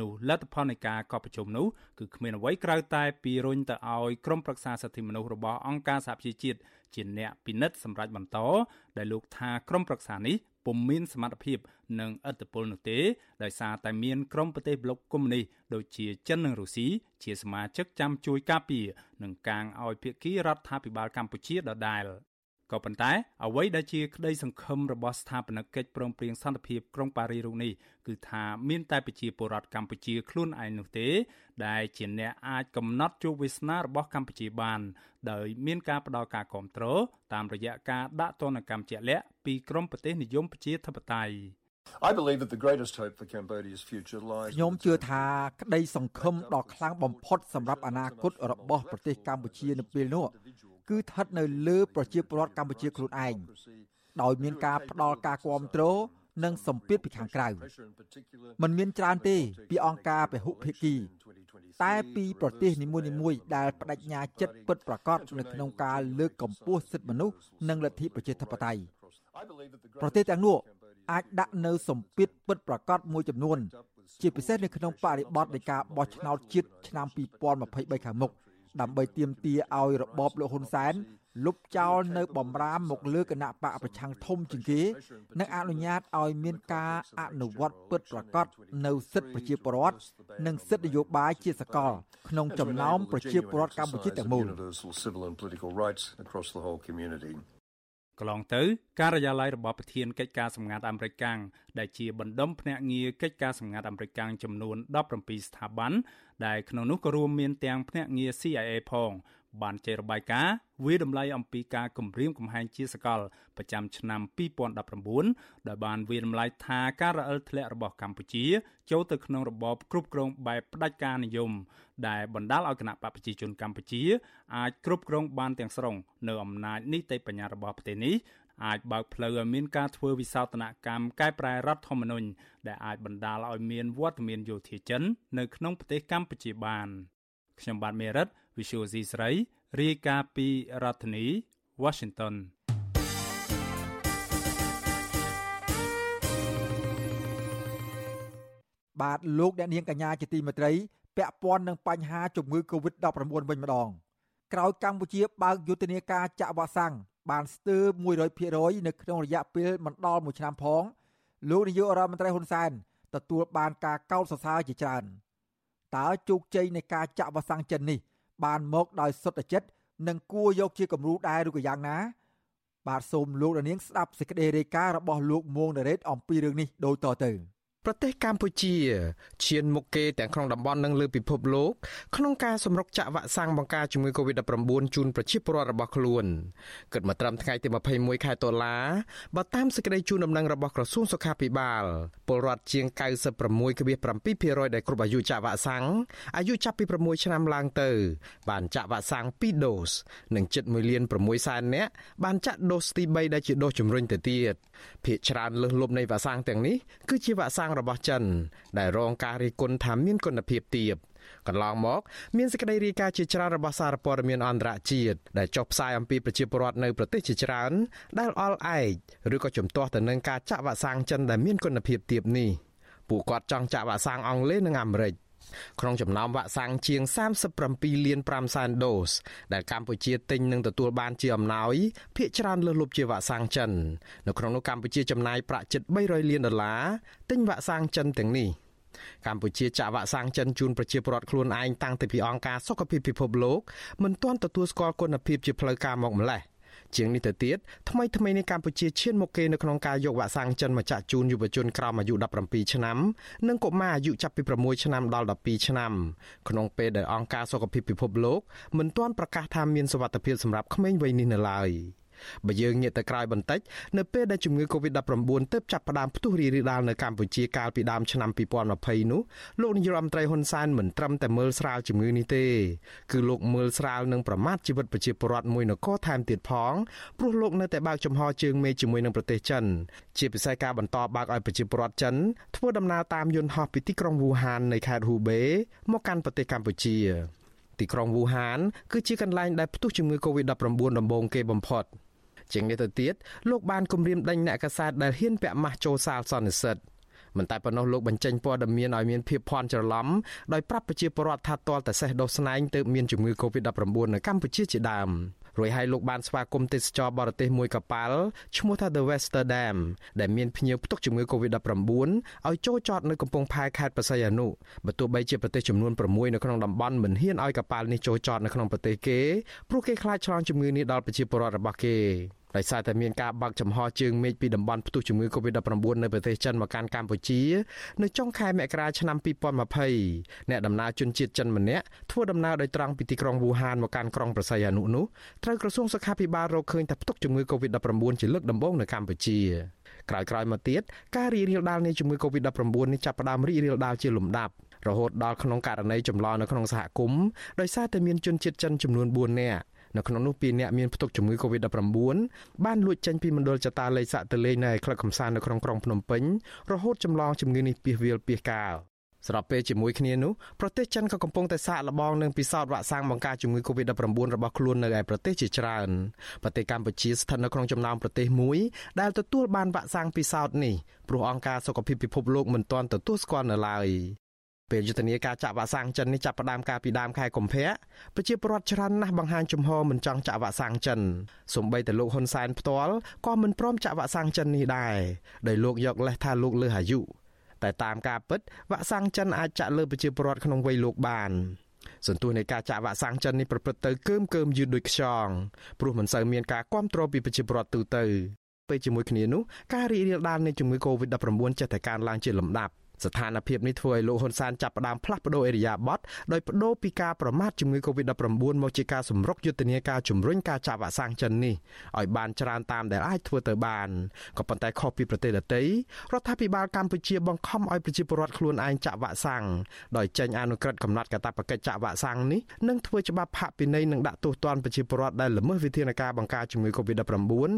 នោះលទ្ធផលនៃការកោះប្រជុំនោះគឺគ្មានអ្វីក្រៅតែពីរុញទៅឲ្យក្រុមប្រឹក្សាសិទ្ធិមនុស្សរបស់អង្គការសហប្រជាជាតិជាអ្នកពិនិត្យសម្រាប់បន្ត ដែលលោកថាក្រុមប្រឹក្សានេះពុំមានសមត្ថភាពនិងឥទ្ធិពលនោះទេដោយសារតែមានក្រុមប្រទេសប្លុកកុម្មុយនីសដូចជាចិននិងរុស្ស៊ីជាសមាជិកចាំជួយការពារនិងកាងឲ្យភាគីរដ្ឋាភិបាលកម្ពុជាដដែល ក៏ប៉ុន្តែអ្វីដែលជាក្តីសង្ឃឹមរបស់ស្ថាបនិកកិច្ចព្រមព្រៀងសន្តិភាពក្រុងប៉ារីរុងនេះគឺថាមានតែប្រជាពលរដ្ឋកម្ពុជាខ្លួនឯងនោះទេ ដែលជាអ្នកអាចកំណត់ជោគវាសនារបស់កម្ពុជាបាន ដោយមានការផ្ដល់ការគ្រប់គ្រងតាមរយៈការដាក់ទណ្ឌកម្មជាក់លាក់ពីក្រមប្រទេសនិយមប្រជាធិបតេយ្យ I believe that the greatest hope for Cambodia's future lies ខ្ញុំជឿថាក្តីសង្ឃឹមដ៏ខ្លាំងបំផុតសម្រាប់អនាគតរបស់ប្រទេសកម្ពុជានៅពេលនោះ គឺស្ថិតនៅលើប្រជាពលរដ្ឋកម្ពុជាខ្លួនឯងដោយមានការផ្ដល់ការគ្រប់គ្រងនិងសម្ពាធពីខាងក្រៅมันមានច្រើនទេ ពីអង្គការពហុភាគី តែពីប្រទេសនីមួយៗដែលបដិញ្ញាចិត្តពិតប្រាកដនៅក្នុងការលើកកម្ពស់សិទ្ធិមនុស្សនិងលទ្ធិប្រជាធិបតេយ្យប្រទេសទាំងនោះអាចដាក់នៅសម្ពាធពិតប្រាកដមួយចំនួន ជាពិសេសនៅក្នុងបរិបទនៃការបោះឆ្នោតជាតិឆ្នាំ2023ខាងមុខ ដើម្បីទាមទារឲ្យរបបលោកហ៊ុនសែនលុបចោលនៅបំរាមមកលើគណៈបកប្រឆាំងធំជាងគេនិងអនុញ្ញាតឲ្យមានការអនុវត្តពិតប្រាកដនៅសិទ្ធិប្រជាពលរដ្ឋនិងសិទ្ធិនយោបាយជាសកល ក្នុងចំណោមប្រជាពលរដ្ឋកម្ពុជាទាំងមូលកន្លងទៅការិយាល័យរបស់ប្រធានកិច្ចការសម្ងាត់អាមេរិកកាំងដែលជាបណ្ដុំភ្នាក់ងារកិច្ចការសម្ងាត់អាមេរិកកាំងចំនួន17ស្ថាប័ន ដែលក្នុងនោះក៏រួមមានទាំងភ្នាក់ងារ CIA ផងបានចេញរបាយការណ៍វាតម្លៃអំពីការគម្រាមកំហែងជាសកលប្រចាំឆ្នាំ2019ដោយបានវាតម្លៃថាការរអិលធ្លាក់របស់កម្ពុជាចូលទៅក្នុងរបបគ្រប់គ្រងបែបផ្ដាច់ការនិយម ដែលបណ្ដាលឲ្យគណៈបកប្រជាជនកម្ពុជាអាចគ្រប់គ្រងបានទាំងស្រុងនៅអំណាចនីតិបញ្ញត្តិរបស់ប្រទេសនេះ អាចបើកផ្លូវឲ្យមានការធ្វើវិសោធនកម្មកែប្រែរដ្ឋធម្មនុញ្ញដែលអាចបណ្ដាលឲ្យមានវត្តមានយោធាចិននៅក្នុងប្រទេសកម្ពុជាបានខ្ញុំបាទមេរិត Visual C ស្រីរាយការណ៍ពីរដ្ឋធានី Washington បាទលោកអ្នកនាងកញ្ញាជាទីមេត្រីពាក់ព័ន្ធនឹងបញ្ហាជំងឺ Covid-19 វិញម្ដងក្រោយកម្ពុជាបើកយុទ្ធនាការចាក់វ៉ាក់សាំង បានស្ទើរ100%នៅក្នុងរយៈពេលមិនដល់1ឆ្នាំផងលោកនាយករដ្ឋមន្ត្រីហ៊ុនសែនទទួលបានការកោតសរសើរជាច្រើនតើជោគជ័យនៃការចាក់វ៉ាក់សាំងចិននេះ បានមកដោយសុទ្ធចិត្តនិងគួរយកជាគំរូដែរឬក៏យ៉ាងណា បាទសូមលោកនាងស្ដាប់សេចក្តីរាយការណ៍របស់លោកមួងណារ៉េតអំពីរឿងនេះដូចតទៅ។ ប្រទេសកម្ពុជាឈានមុខគេទាំងក្នុងតំបន់និងលើពិភពលោកក្នុងការសម្រុកចាក់វ៉ាក់សាំងបង្ការជំងឺ Covid-19 ជូនប្រជាពលរដ្ឋរបស់ខ្លួនគិតមកត្រឹមថ្ងៃទី21ខែតុលាបើតាមសេចក្តីជូនដំណឹងរបស់ក្រសួងសុខាភិបាលពលរដ្ឋជាង96.7%ដែលគ្រប់អាយុចាក់វ៉ាក់សាំងអាយុចាប់ពី6ឆ្នាំឡើងទៅ បានចាក់វ៉ាក់សាំង2ដូសនិងជិត1លាន6សែននាក់បានចាក់ដូសទី3ដែលជាដូសជំរុញទៅទៀតភាគច្រើនលើសលប់នៃវ៉ាក់សាំងទាំងនេះគឺជាវ៉ាក់សាំងរបស់ចិន ដែលរងការរិះគន់ថាមានគុណភាពទាបកន្លងមក មានសេចក្តីរាយការណ៍ជាច្រើនរបស់សារព័ត៌មានអន្តរជាតិដែលចុះផ្សាយអំពីប្រជាពលរដ្ឋនៅប្រទេសជាច្រើន ដែលអល់ឯកឬក៏ជំទាស់ទៅនឹងការចាក់វ៉ាក់សាំងចិនដែលមានគុណភាពទាបនេះពួកគាត់ចង់ចាក់វ៉ាក់សាំងអង់គ្លេសនិងអាមេរិក ក្នុងចំណោមវ៉ាក់សាំងជាង37លាន5សែនដូសដែលកម្ពុជាទិញនិងទទួលបានជាអំណោយភាគច្រើនលើសលប់ជាវ៉ាក់សាំងចិននៅក្នុងនោះកម្ពុជាចំណាយប្រាក់ជិត300លានដុល្លារទិញវ៉ាក់សាំងចិនទាំងនេះកម្ពុជាចាក់វ៉ាក់សាំងចិនជូនប្រជាពលរដ្ឋខ្លួនឯងតាំងពីអង្គការសុខភាពពិភពលោកមិនទាន់ទទួលស្គាល់គុណភាពជាផ្លូវការមកម្លេះ ជាងនេះទៅទៀតថ្មីថ្មីនេះកម្ពុជាឈានមុខគេនៅក្នុងការយកវ៉ាក់សាំងចិនមកចាក់ជូនយុវជនក្រោមអាយុ17ឆ្នាំនិងកុមារអាយុចាប់ពី6ឆ្នាំដល់12ឆ្នាំក្នុងពេលដែលអង្គការសុខភាពពិភពលោកមិនទាន់ប្រកាសថាមានសុវត្ថិភាពសម្រាប់ក្មេងវ័យនេះនៅឡើយ។ បើយើងងាកទៅក្រោយបន្តិចនៅពេលដែលជំងឺ Covid-19 ទើបចាប់ផ្ដើមផ្ទុះរីករាលដាលនៅកម្ពុជាកាលពីដើមឆ្នាំ2020នោះលោកនាយរដ្ឋមន្ត្រីហ៊ុនសែនមិនត្រឹមតែមើលស្រាលជំងឺនេះទេគឺលោកមើលស្រាលនឹងប្រមាថជីវិតប្រជាពលរដ្ឋមួយនគរថែមទៀតផងព្រោះលោកនៅតែបើកចំហជើងមេជាមួយនឹងប្រទេសចិនជាពិសេសការបន្តបើកឲ្យប្រជាពលរដ្ឋចិនធ្វើដំណើរតាមយន្តហោះពីទីក្រុងវូហាននៃខេត្តហ៊ូបេមកកាន់ប្រទេសកម្ពុជាទីក្រុងវូហានគឺជាកន្លែងដែលផ្ទុះជំងឺ Covid-19 ដំបូងគេបំផុត ជាងនេះទៅទៀតលោកបានគម្រាមដេញអ្នកកសែតដែលហ៊ានពាក់ម៉ាស់ចូលសាលសន្និសិទមិនតែប៉ុណ្ណោះលោកបញ្ចេញព័ត៌មានឲ្យមានភាពភ័ន្តច្រឡំដោយប្រាប់ប្រជាពលរដ្ឋថាទាល់តែសេះដោះស្នែងទើបមានជំងឺ Covid-19 នៅកម្ពុជាជាដើមរួចហើយលោកបានស្វាគមន៍ទេសចរបរទេសមួយកប៉ាល់ឈ្មោះថា The Westerdam ដែលមានភ្ញៀវផ្ទុកជំងឺ Covid-19 ឲ្យចូលចតនៅកំពង់ផែខេត្តបរសៃអនុបើទោះបីជាប្រទេសចំនួន6នៅក្នុងតំបន់មិនហ៊ានឲ្យកប៉ាល់នេះចូលចតនៅក្នុងប្រទេសគេព្រោះគេខ្លាចឆ្លងជំងឺនេះដល់ប្រជាពលរដ្ឋរបស់គេ ដោយសារតែមានការបើកចំហជើងមេឃពីតំបន់ផ្ទុះជំងឺ Covid-19 នៅប្រទេសចិនមកកាន់កម្ពុជានៅចុងខែមករាឆ្នាំ2020អ្នកដំណើរជនជាតិចិនម្នាក់ធ្វើដំណើរដោយត្រង់ពីទីក្រុងវូហានមកកាន់ក្រុងប្រស័យអនុនោះត្រូវក្រសួងសុខាភិបាលរកឃើញថាផ្ទុកជំងឺ Covid-19 ជាលើកដំបូងនៅកម្ពុជាក្រោយៗមកទៀតការរីករាលដាលនៃជំងឺ Covid-19 នេះចាប់ផ្ដើមរីករាលដាលជាលំដាប់រហូតដល់ក្នុងករណីចម្លងនៅក្នុងសហគមន៍ដោយសារតែមានជនជាតិចិនចំនួន4នាក់ នៅក្នុងនោះពីអ្នកមានផ្ទុកជំងឺ Covid-19 បានលួចចេញពីមណ្ឌលចតាលេខសាក់ទៅលេងនៅក្លឹបកំសាន្តនៅក្នុងក្រុងភ្នំពេញរហូតចម្លងជំងឺនេះពីវាលពីកាលស្របពេលជាមួយគ្នានោះប្រទេសចិនក៏កំពុងតែសាកល្បងនឹងពិសោធន៍វ៉ាក់សាំងបង្ការជំងឺ Covid-19 របស់ខ្លួននៅឯប្រទេសជាច្រើនប្រទេសកម្ពុជាស្ថិតនៅក្នុងចំណោមប្រទេសមួយដែលទទួលបានវ៉ាក់សាំងពិសោធន៍នេះព្រោះអង្គការសុខភាពពិភពលោកមិនទាន់ទទួលស្គាល់នៅឡើយ ពេលយុទ្ធនាការចាក់វ៉ាក់សាំងចិននេះចាប់ផ្ដើមកាលពីដើមខែកុម្ភៈប្រជាពលរដ្ឋច្រើនណាស់បង្ហាញចំហមិនចង់ចាក់វ៉ាក់សាំងចិនសូម្បីតែលោកហ៊ុនសែនផ្ទាល់ក៏មិនព្រមចាក់វ៉ាក់សាំងចិននេះដែរដោយលោកយកលេសថាលោកលើសអាយុតែតាមការពិតវ៉ាក់សាំងចិនអាចចាក់លើប្រជាពលរដ្ឋក្នុងវ័យលោកបានសន្ទុះនៃការចាក់វ៉ាក់សាំងចិននេះប្រព្រឹត្តទៅកើមកើមយឺតដូចខ្យងព្រោះមិនសូវមានការគ្រប់គ្រងពីប្រជាពលរដ្ឋទូទៅពេលជាមួយគ្នានោះការរីករាលដាលនៃជំងឺ Covid-19 ចេះតែកើនឡើងជាលំដាប់ ស្ថានភាពនេះធ្វើឲ្យលោកហ៊ុនសែនចាប់ផ្ដើមផ្លាស់ប្ដូរអេរយាប័តដោយបដូរពីការប្រមាថជំងឺ Covid-19 មកជាការសម្រុកយុទ្ធនាការជំរុញការចាក់វ៉ាក់សាំងចិននេះឲ្យបានច្រើនតាមដែលអាចធ្វើទៅបានក៏ប៉ុន្តែខុសពីប្រទេសដទៃរដ្ឋាភិបាលកម្ពុជាបង្ខំឲ្យប្រជាពលរដ្ឋខ្លួនឯងចាក់វ៉ាក់សាំងដោយចេញអនុក្រឹត្យកំណត់កាតព្វកិច្ចចាក់វ៉ាក់សាំងនេះនិងធ្វើច្បាប់ផាកពិន័យនិងដាក់ទោសទណ្ឌប្រជាពលរដ្ឋដែលល្មើសវិធានការបង្ការជំងឺ Covid-19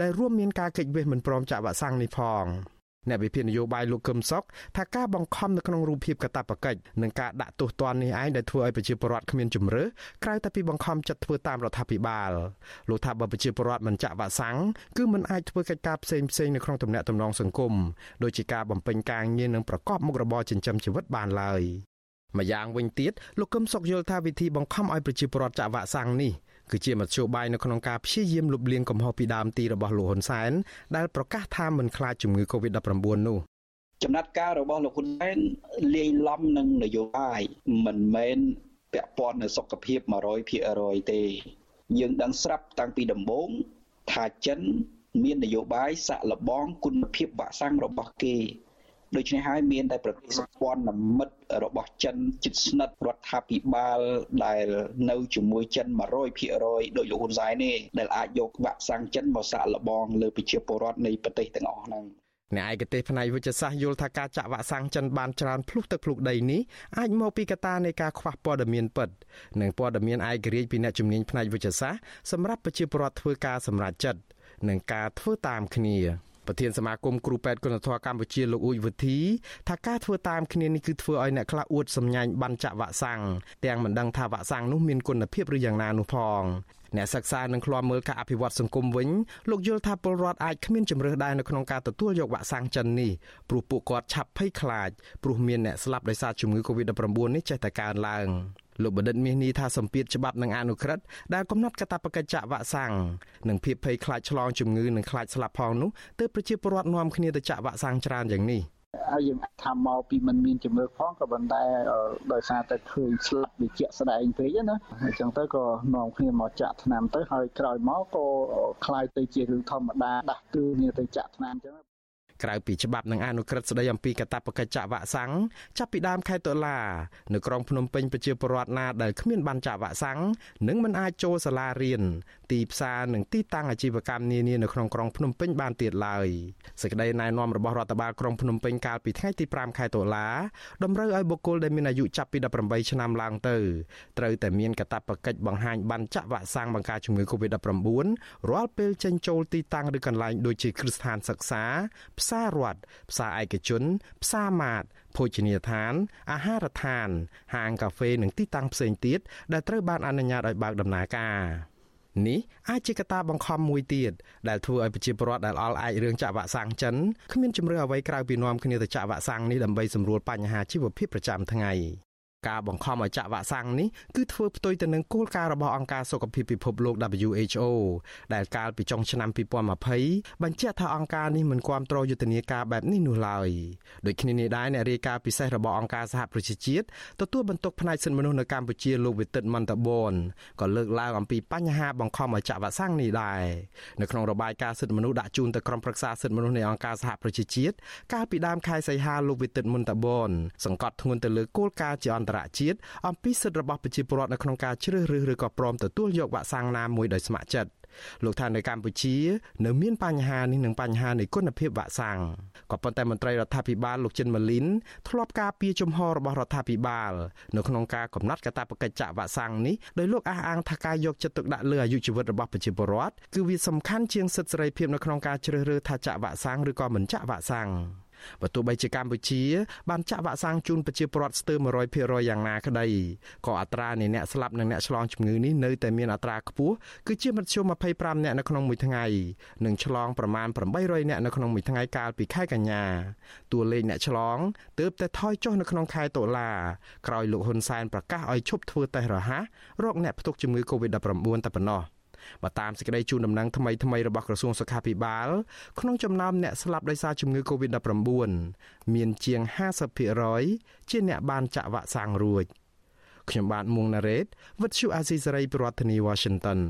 ដែលរួមមានការគេចវេះមិនព្រមចាក់វ៉ាក់សាំងនេះផង អ្នកវិភាគនយោបាយលោកកឹមសុខថាការបង្ខំនៅក្នុងរូបភាពកាតព្វកិច្ចនិងការដាក់ទោសទណ្ឌនេះឯងដែលធ្វើឲ្យប្រជាពលរដ្ឋគ្មានជំរឿក្រៅតែពីបង្ខំចិត្តធ្វើតាមរដ្ឋាភិបាលលោកថាបើប្រជាពលរដ្ឋមិនចាក់វ៉ាក់សាំងគឺមិនអាចធ្វើកិច្ចការផ្សេងផ្សេងនៅក្នុងទំនាក់ទំនងសង្គមដូចជាការបំពេញការងារនិងប្រកបមុខរបរចិញ្ចឹមជីវិតបានឡើយម្យ៉ាងវិញទៀតលោកកឹមសុខយល់ថាវិធីបង្ខំឲ្យប្រជាពលរដ្ឋចាក់វ៉ាក់សាំងនេះ គឺជាមធ្យោបាយនៅក្នុងការព្យាយាមលុបលាងកំហុសពីដើមទីរបស់លោកហ៊ុនសែនដែលប្រកាសថាមិនខ្លាចជំងឺ Covid-19 នោះចំណាត់ការរបស់លោកហ៊ុនសែនលាយឡំនឹងនយោបាយមិនមែនពាក់ព័ន្ធនឹងសុខភាព100%ទេយើងដឹងស្រាប់តាំងពីដំបូងថាចិនមាននយោបាយសាក់លបងគុណភាពវ៉ាក់សាំងរបស់គេ ដូច្នេះហើយមានតែប្រទេសសម្ព័ន្ធមិត្តរបស់ចិនជិតស្និទ្ធរដ្ឋាភិបាលដែលនៅជាមួយចិន100%ដោយលោកហ៊ុនសែននេះដែលអាចយកវ៉ាក់សាំងចិនមកសាក់លបងលើប្រជាពលរដ្ឋនៃប្រទេសទាំងអស់ហ្នឹងអ្នកឯកទេសផ្នែកវិទ្យាសាស្ត្រយល់ថាការចាក់វ៉ាក់សាំងចិនបានច្រើនភ្លុះទឹកភ្លុះដីនេះអាចមកពីកត្តានៃការខ្វះព័ត៌មានពិតនិងព័ត៌មានឯករាជ្យពីអ្នកជំនាញផ្នែកវិទ្យាសាស្ត្រសម្រាប់ប្រជាពលរដ្ឋធ្វើការសម្រេចចិត្តនិងការធ្វើតាមគ្នា ប្រធានសមាគមគ្រូពេទ្យគុណធម៌កម្ពុជាលោកអ៊ូចវិធីថាការធ្វើតាមគ្នានេះគឺធ្វើឲ្យអ្នកខ្លះអួតសម្ញាញបានចាក់វ៉ាក់សាំងទាំងមិនដឹងថាវ៉ាក់សាំងនោះមានគុណភាពឬយ៉ាងណានោះផងអ្នកសិក្សានឹងឃ្លាំមើលការអភិវឌ្ឍសង្គមវិញលោកយល់ថាពលរដ្ឋអាចគ្មានជំរឿសដែរនៅក្នុងការទទួលយកវ៉ាក់សាំងចិននេះព្រោះពួកគាត់ឆាប់ភ័យខ្លាចព្រោះមានអ្នកស្លាប់ដោយសារជំងឺ Covid-19 នេះចេះតែកើនឡើង លោកបណ្ឌិតមាសនេះថាសម្ពាធច្បាប់និងអនុក្រឹត្យដែលកំណត់កាតព្វកិច្ចចាក់វ៉ាក់សាំងនិងភាពភ័យខ្លាចឆ្លងជំងឺនិងខ្លាចស្លាប់ផងនោះទើបប្រជាពលរដ្ឋនាំគ្នាទៅចាក់វ៉ាក់សាំងច្រើនយ៉ាងនេះហើយយើងថាមកពីมันមានជំនឿផងក៏ប៉ុន្តែដោយសារតែឃើញស្លាប់វាជាក់ស្ដែងពេកណាអញ្ចឹងទៅក៏នាំគ្នាមកចាក់ថ្នាំទៅហើយក្រោយមកក៏คล้ายទៅជារឿងធម្មតាដាស់តឿនគ្នាទៅចាក់ថ្នាំអញ្ចឹង ក្រៅពីច្បាប់និងអនុក្រឹត្យស្តីអំពីកាតព្វកិច្ចចាក់វ៉ាក់សាំងចាប់ពីដើមខែតុលានៅក្រុងភ្នំពេញប្រជាពលរដ្ឋណាដែលគ្មានបានចាក់វ៉ាក់សាំងនឹងមិនអាចចូលសាលារៀនទីផ្សារនិងទីតាំងអាជីវកម្មនានានៅក្នុងក្រុងភ្នំពេញបានទៀតឡើយសេចក្តីណែនាំរបស់រដ្ឋបាលក្រុងភ្នំពេញកាលពីថ្ងៃទី5ខែតុលាតម្រូវឲ្យបុគ្គលដែលមានអាយុចាប់ពី18ឆ្នាំឡើងទៅត្រូវតែមានកាតព្វកិច្ចបង្ហាញបានចាក់វ៉ាក់សាំងបង្ការជំងឺ Covid-19 រាល់ពេលចេញចូលទីតាំងឬកន្លែងដូចជាគ្រឹះស្ថានសិក្សាផ្សាររដ្ឋផ្សារឯកជន ផ្សារម៉ាតភោជនីយដ្ឋាន អាហារដ្ឋាន ហាងកាហ្វេនិងទីតាំងផ្សេងទៀតដែលត្រូវបានអនុញ្ញាតឲ្យបើកដំណើរការនេះអាចជាកត្តាបង្ខំមួយទៀតដែលធ្វើឲ្យប្រជាពលរដ្ឋដែលអល់អាចរឿងចាក់វ៉ាក់សាំងចិនគ្មានជំរឿអ្វីក្រៅពីនាំគ្នាទៅចាក់វ៉ាក់សាំងនេះដើម្បីសម្រួលបញ្ហាជីវភាពប្រចាំថ្ងៃ ការបង្ខំឲ្យចាក់វ៉ាក់សាំងនេះគឺធ្វើផ្ទុយទៅនឹងគោលការណ៍របស់អង្គការសុខភាពពិភពលោក WHO ដែលកាលពីចុងឆ្នាំ2020បញ្ជាក់ថាអង្គការនេះមិនគាំទ្រយុទ្ធនាការបែបនេះនោះឡើយដូចគ្នានេះដែរអ្នករាយការណ៍ពិសេសរបស់អង្គការសហប្រជាជាតិទទួលបន្ទុកផ្នែកសិទ្ធិមនុស្សនៅកម្ពុជាលោកវិទិតមន្តបនក៏លើកឡើងអំពីបញ្ហាបង្ខំឲ្យចាក់វ៉ាក់សាំងនេះដែរនៅក្នុងរបាយការណ៍សិទ្ធិមនុស្សដាក់ជូនទៅក្រុមប្រឹក្សាសិទ្ធិមនុស្សនៃអង្គការសហប្រជាជាតិកាលពីដើមខែសីហាលោកវិទិតមន្តបនសង្កត់ធ្ងន់ទៅលើគោលការណ៍ជាអន្តរជាតិអំពីសិទ្ធិរបស់ប្រជាពលរដ្ឋនៅក្នុងការជ្រើសរើសឬក៏ព្រមទទួលយកវ៉ាក់សាំងណាមួយដោយស្ម័គ្រចិត្តលោកថានៅកម្ពុជានៅមានបញ្ហានេះនឹងបញ្ហានៃគុណភាពវ៉ាក់សាំងក៏ប៉ុន្តែមន្ត្រីរដ្ឋាភិបាលលោកចិនម៉ាលីនធ្លាប់ការពីជំហររបស់រដ្ឋាភិបាលនៅក្នុងការកំណត់កាតព្វកិច្ចចាក់វ៉ាក់សាំងនេះដោយលោកអះអាងថាការយកចិត្តទុកដាក់លើអាយុជីវិតរបស់ប្រជាពលរដ្ឋគឺវាសំខាន់ជាងសិទ្ធិសេរីភាពនៅក្នុងការជ្រើសរើសថាចាក់វ៉ាក់សាំងឬក៏មិនចាក់វ៉ាក់សាំង បើទោះបីជាកម្ពុជា បានចាក់វ៉ាក់សាំងជូនប្រជាពលរដ្ឋស្ទើរ100%យ៉ាងណាក្តីក៏អត្រានៃអ្នកស្លាប់និងអ្នកឆ្លងជំងឺនេះនៅតែមានអត្រាខ្ពស់គឺជាមធ្យម25អ្នកនៅក្នុងមួយថ្ងៃនិងឆ្លងប្រមាណ800អ្នកនៅក្នុងមួយថ្ងៃកាលពីខែកញ្ញាតួលេខអ្នកឆ្លងទើបតែថយចុះនៅក្នុងខែតុលាក្រោយលោកហ៊ុនសែនប្រកាសឲ្យឈប់ធ្វើតេស្តរហ័សរកអ្នកផ្ទុកជំងឺ Covid-19 តែប៉ុណ្ណោះ។ បើតាមសេចក្តីជូនដំណឹងថ្មីថ្មីរបស់ក្រសួងសុខាភិបាលក្នុងចំណោមអ្នកស្លាប់ដោយសារជំងឺ Covid-19 មានជាង50%ជាអ្នកបានចាក់វ៉ាក់សាំងរួចខ្ញុំបាទមុងណារ៉េត With you Azizi ប្រធានាធិបតី Washington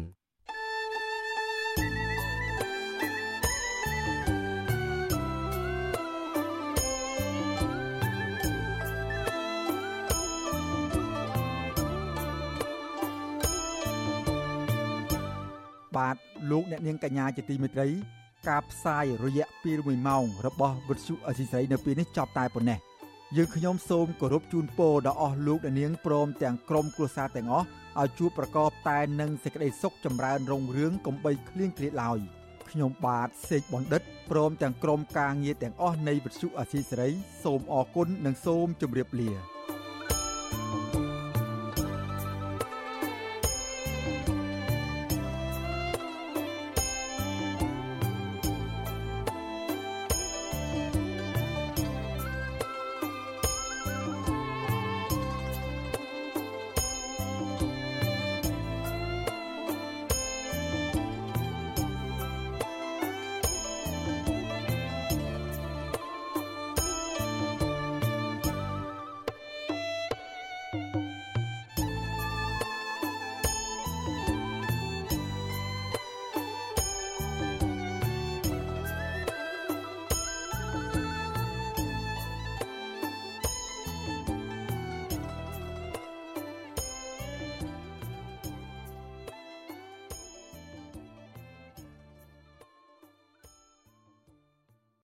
លោកអ្នកនាងកញ្ញាជាទីមេត្រី ការផ្សាយរយៈពេល1ម៉ោងរបស់វិទ្យុអសីស្រីនៅពេលនេះចប់តែប៉ុណ្ណេះយើងខ្ញុំសូមគោរពជូនពរដល់អស់លោកអ្នកនាងព្រមទាំងក្រុមគ្រួសារទាំងអស់ឲ្យជួបប្រកបតែនឹងសេចក្តីសុខចម្រើនរុងរឿងកំបីគ្លៀងគ្លាតឡើយខ្ញុំបាទសេកបណ្ឌិតព្រមទាំងក្រុមការងារទាំងអស់នៃវិទ្យុអសីសេរី សូមអរគុណនិងសូមជម្រាបលា